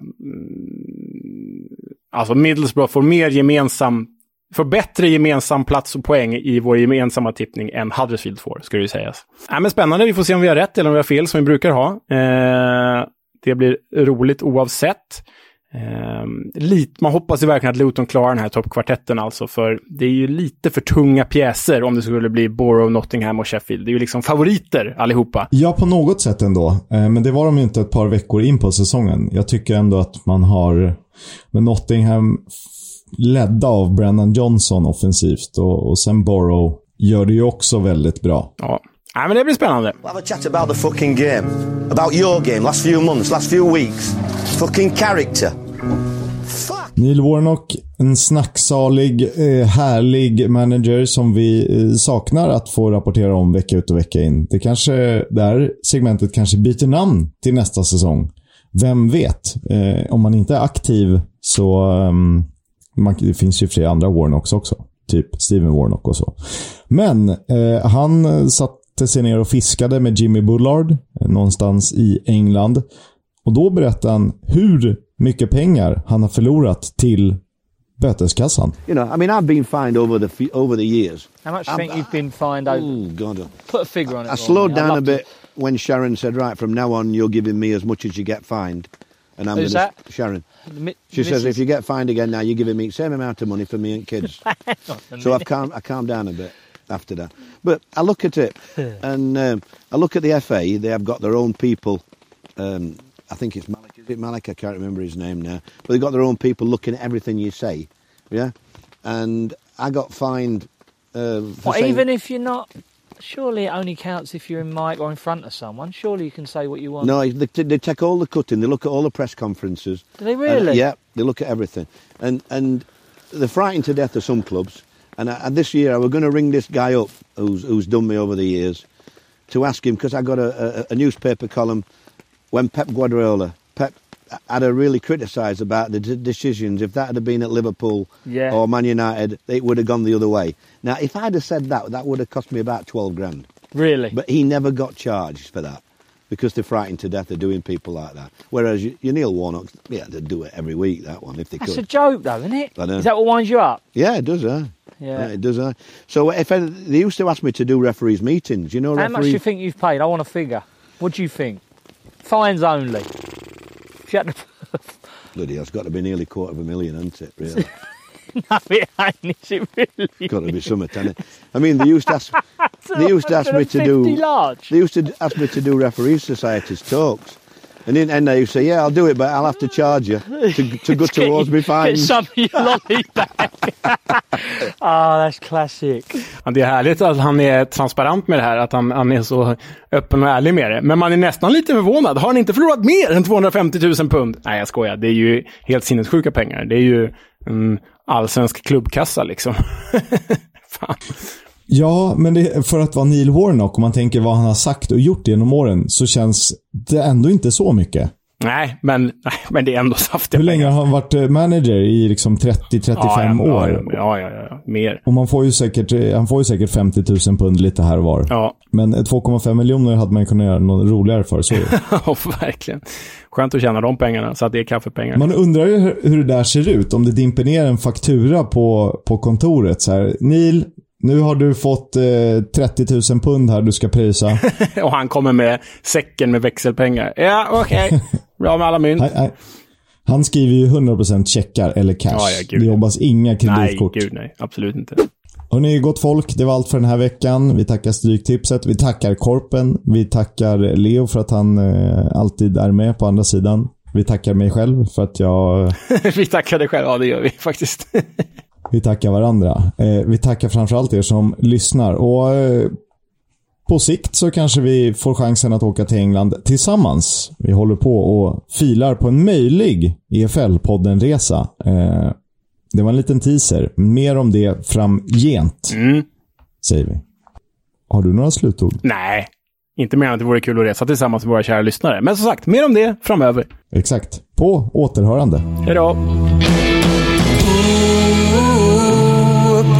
alltså Middlesbrough får mer gemensam, får bättre gemensam plats och poäng i vår gemensamma tippning än Huddersfield får, ska det ju sägas. Ja, men spännande, vi får se om vi har rätt eller om vi har fel som vi brukar ha. Eh, det blir roligt oavsett. Um, lit, man hoppas ju verkligen att Luton klarar den här toppkvartetten alltså, för det är ju lite för tunga pjäser om det skulle bli Borough, Nottingham och Sheffield. Det är ju liksom favoriter allihopa. Ja, på något sätt ändå. Eh, men det var de ju inte ett par veckor in på säsongen. Jag tycker ändå att man har, med Nottingham ledda av Brennan Johnson offensivt och, och sen Borough gör det ju också väldigt bra. Ja. Ja, men det blir spännande. We'll have a chat about the fucking game. About your game, last few months, last few weeks. Fucking character. Neil Warnock, en snacksalig, eh, härlig manager som vi eh, saknar att få rapportera om vecka ut och vecka in. Det kanske, det här segmentet kanske byter namn till nästa säsong. Vem vet? Eh, om man inte är aktiv så... Ehm, man, det finns ju flera andra Warnocks också. Typ Steven Warnock och så. Men han satte sig ner och fiskade med Jimmy Bullard någonstans i England. Och då berättade han hur mycket pengar han har förlorat till böteskassan. You know, I mean, I've been fined over the over the years. How much do you think you've been fined over? Oh God! Put a figure on it. I slowed down a bit to... when Sharon said, "Right, from now on, you're giving me as much as you get fined." And I'm Who's gonna, that? Sharon. Mi- she Mrs. says, "If you get fined again now, you're giving me the same amount of money for me and kids." so I've calmed, I calmed down a bit after that. But I look at it, and um, I look at the FA. They have got their own people. Um, I think it's Malik. Is it Malik? I can't remember his name now. But they've got their own people looking at everything you say. Yeah. And I got fined. Uh, saying- even if you're not, surely it only counts if you're in mic or in front of someone. Surely you can say what you want. No, they, they take all the cutting. They look at all the press conferences. Do they And, really? yeah, they look at everything, and and they're frightened to death of some clubs. And, I, and this year, I was going to ring this guy up who's who's done me over the years to ask him because I got a, a, a newspaper column when Pep Guardiola Had to really criticised about the d- decisions. If that had been at Liverpool Yeah. or Man United, it would have gone the other way. Now, if I'd have said that, that would have cost me about twelve grand. Really? But he never got charged for that because they're frightened to death of doing people like that. Whereas you, you Neil Warnock, yeah, they'd do it every week, that one, if they could. That's a joke, though, isn't it? I know. Is that what winds you up? yeah, it does, uh. Yeah. it does, uh. So if any, they used to ask me to do referees' meetings, you know, How much do you think you've paid? I want a figure. What do you think? Fines only. If you had to- Bloody, it's got to be nearly quarter of a million, hasn't it? Really, no, it is it really? got to be something, hasn't it? I mean, they used to ask, they used to ask me to do, large. they used to ask me to do referees' societies talks. And in the end, they used to say, yeah, I'll do it, but I'll have to charge you to, to go towards me fines. Get some lolly back. Ah, that's classic. Ja, det är härligt att han är transparent med det här, att han, han är så öppen och ärlig med det. Men man är nästan lite förvånad. Har han inte förlorat mer än 250 000 pund? Nej, jag skojar. Det är ju helt sinnessjuka pengar. Det är ju en allsvensk klubbkassa liksom. Fan. Ja, men det, för att vara Neil Warnock, om man tänker vad han har sagt och gjort genom åren, så känns det ändå inte så mycket. Nej, men, nej, men det är ändå saftiga Hur länge har han varit eh, manager? I liksom 30-35 ja, ja, år. Ja, ja, ja, ja, mer. Och man får ju säkert, eh, han får ju säkert 50 000 pund lite här och var. Ja. Men eh, 2,5 miljoner hade man kunnat göra något roligare för. Så. Ja, verkligen. Skönt att tjäna de pengarna, så att det är kaffepengar. Man undrar ju hur- hur det där ser ut. Om det dimper ner en faktura på, på kontoret. Så här, Neil, nu har du fått eh, 30 000 pund här du ska prisa. och han kommer med säcken med växelpengar. Ja, okej. Bra med alla mynt. nej, nej. Han skriver ju 100% checkar eller cash. Ja, ja, det jobbas inga Nej, kreditkort. gud nej. Absolut inte. Hörrni, gott folk. Det var allt för den här veckan. Vi tackar Stryktipset. Vi tackar Korpen. Vi tackar Leo för att han eh, alltid är med på andra sidan. Vi tackar mig själv för att jag... vi tackar dig själv. Ja, det gör vi faktiskt. Vi tackar varandra. Eh, vi tackar framförallt er som lyssnar. Och eh, på sikt så kanske vi får chansen att åka till England tillsammans. Vi håller på och filar på en möjlig EFL-podden-resa. Eh, det var en liten teaser. Mer om det framgent, Mm. säger vi. Har du några slutord? Nej, inte mer än att det vore kul att resa tillsammans med våra kära lyssnare. Men som sagt, mer om det framöver. Exakt. På återhörande. Hej då!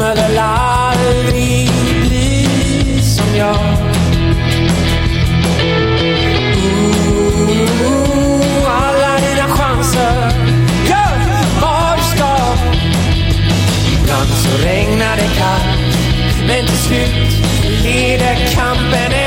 Kommer väl aldrig bli som jag. Ooh, alla dina chanser, gör vad du ska. Ibland så regnar det kallt, men till slut leder kampen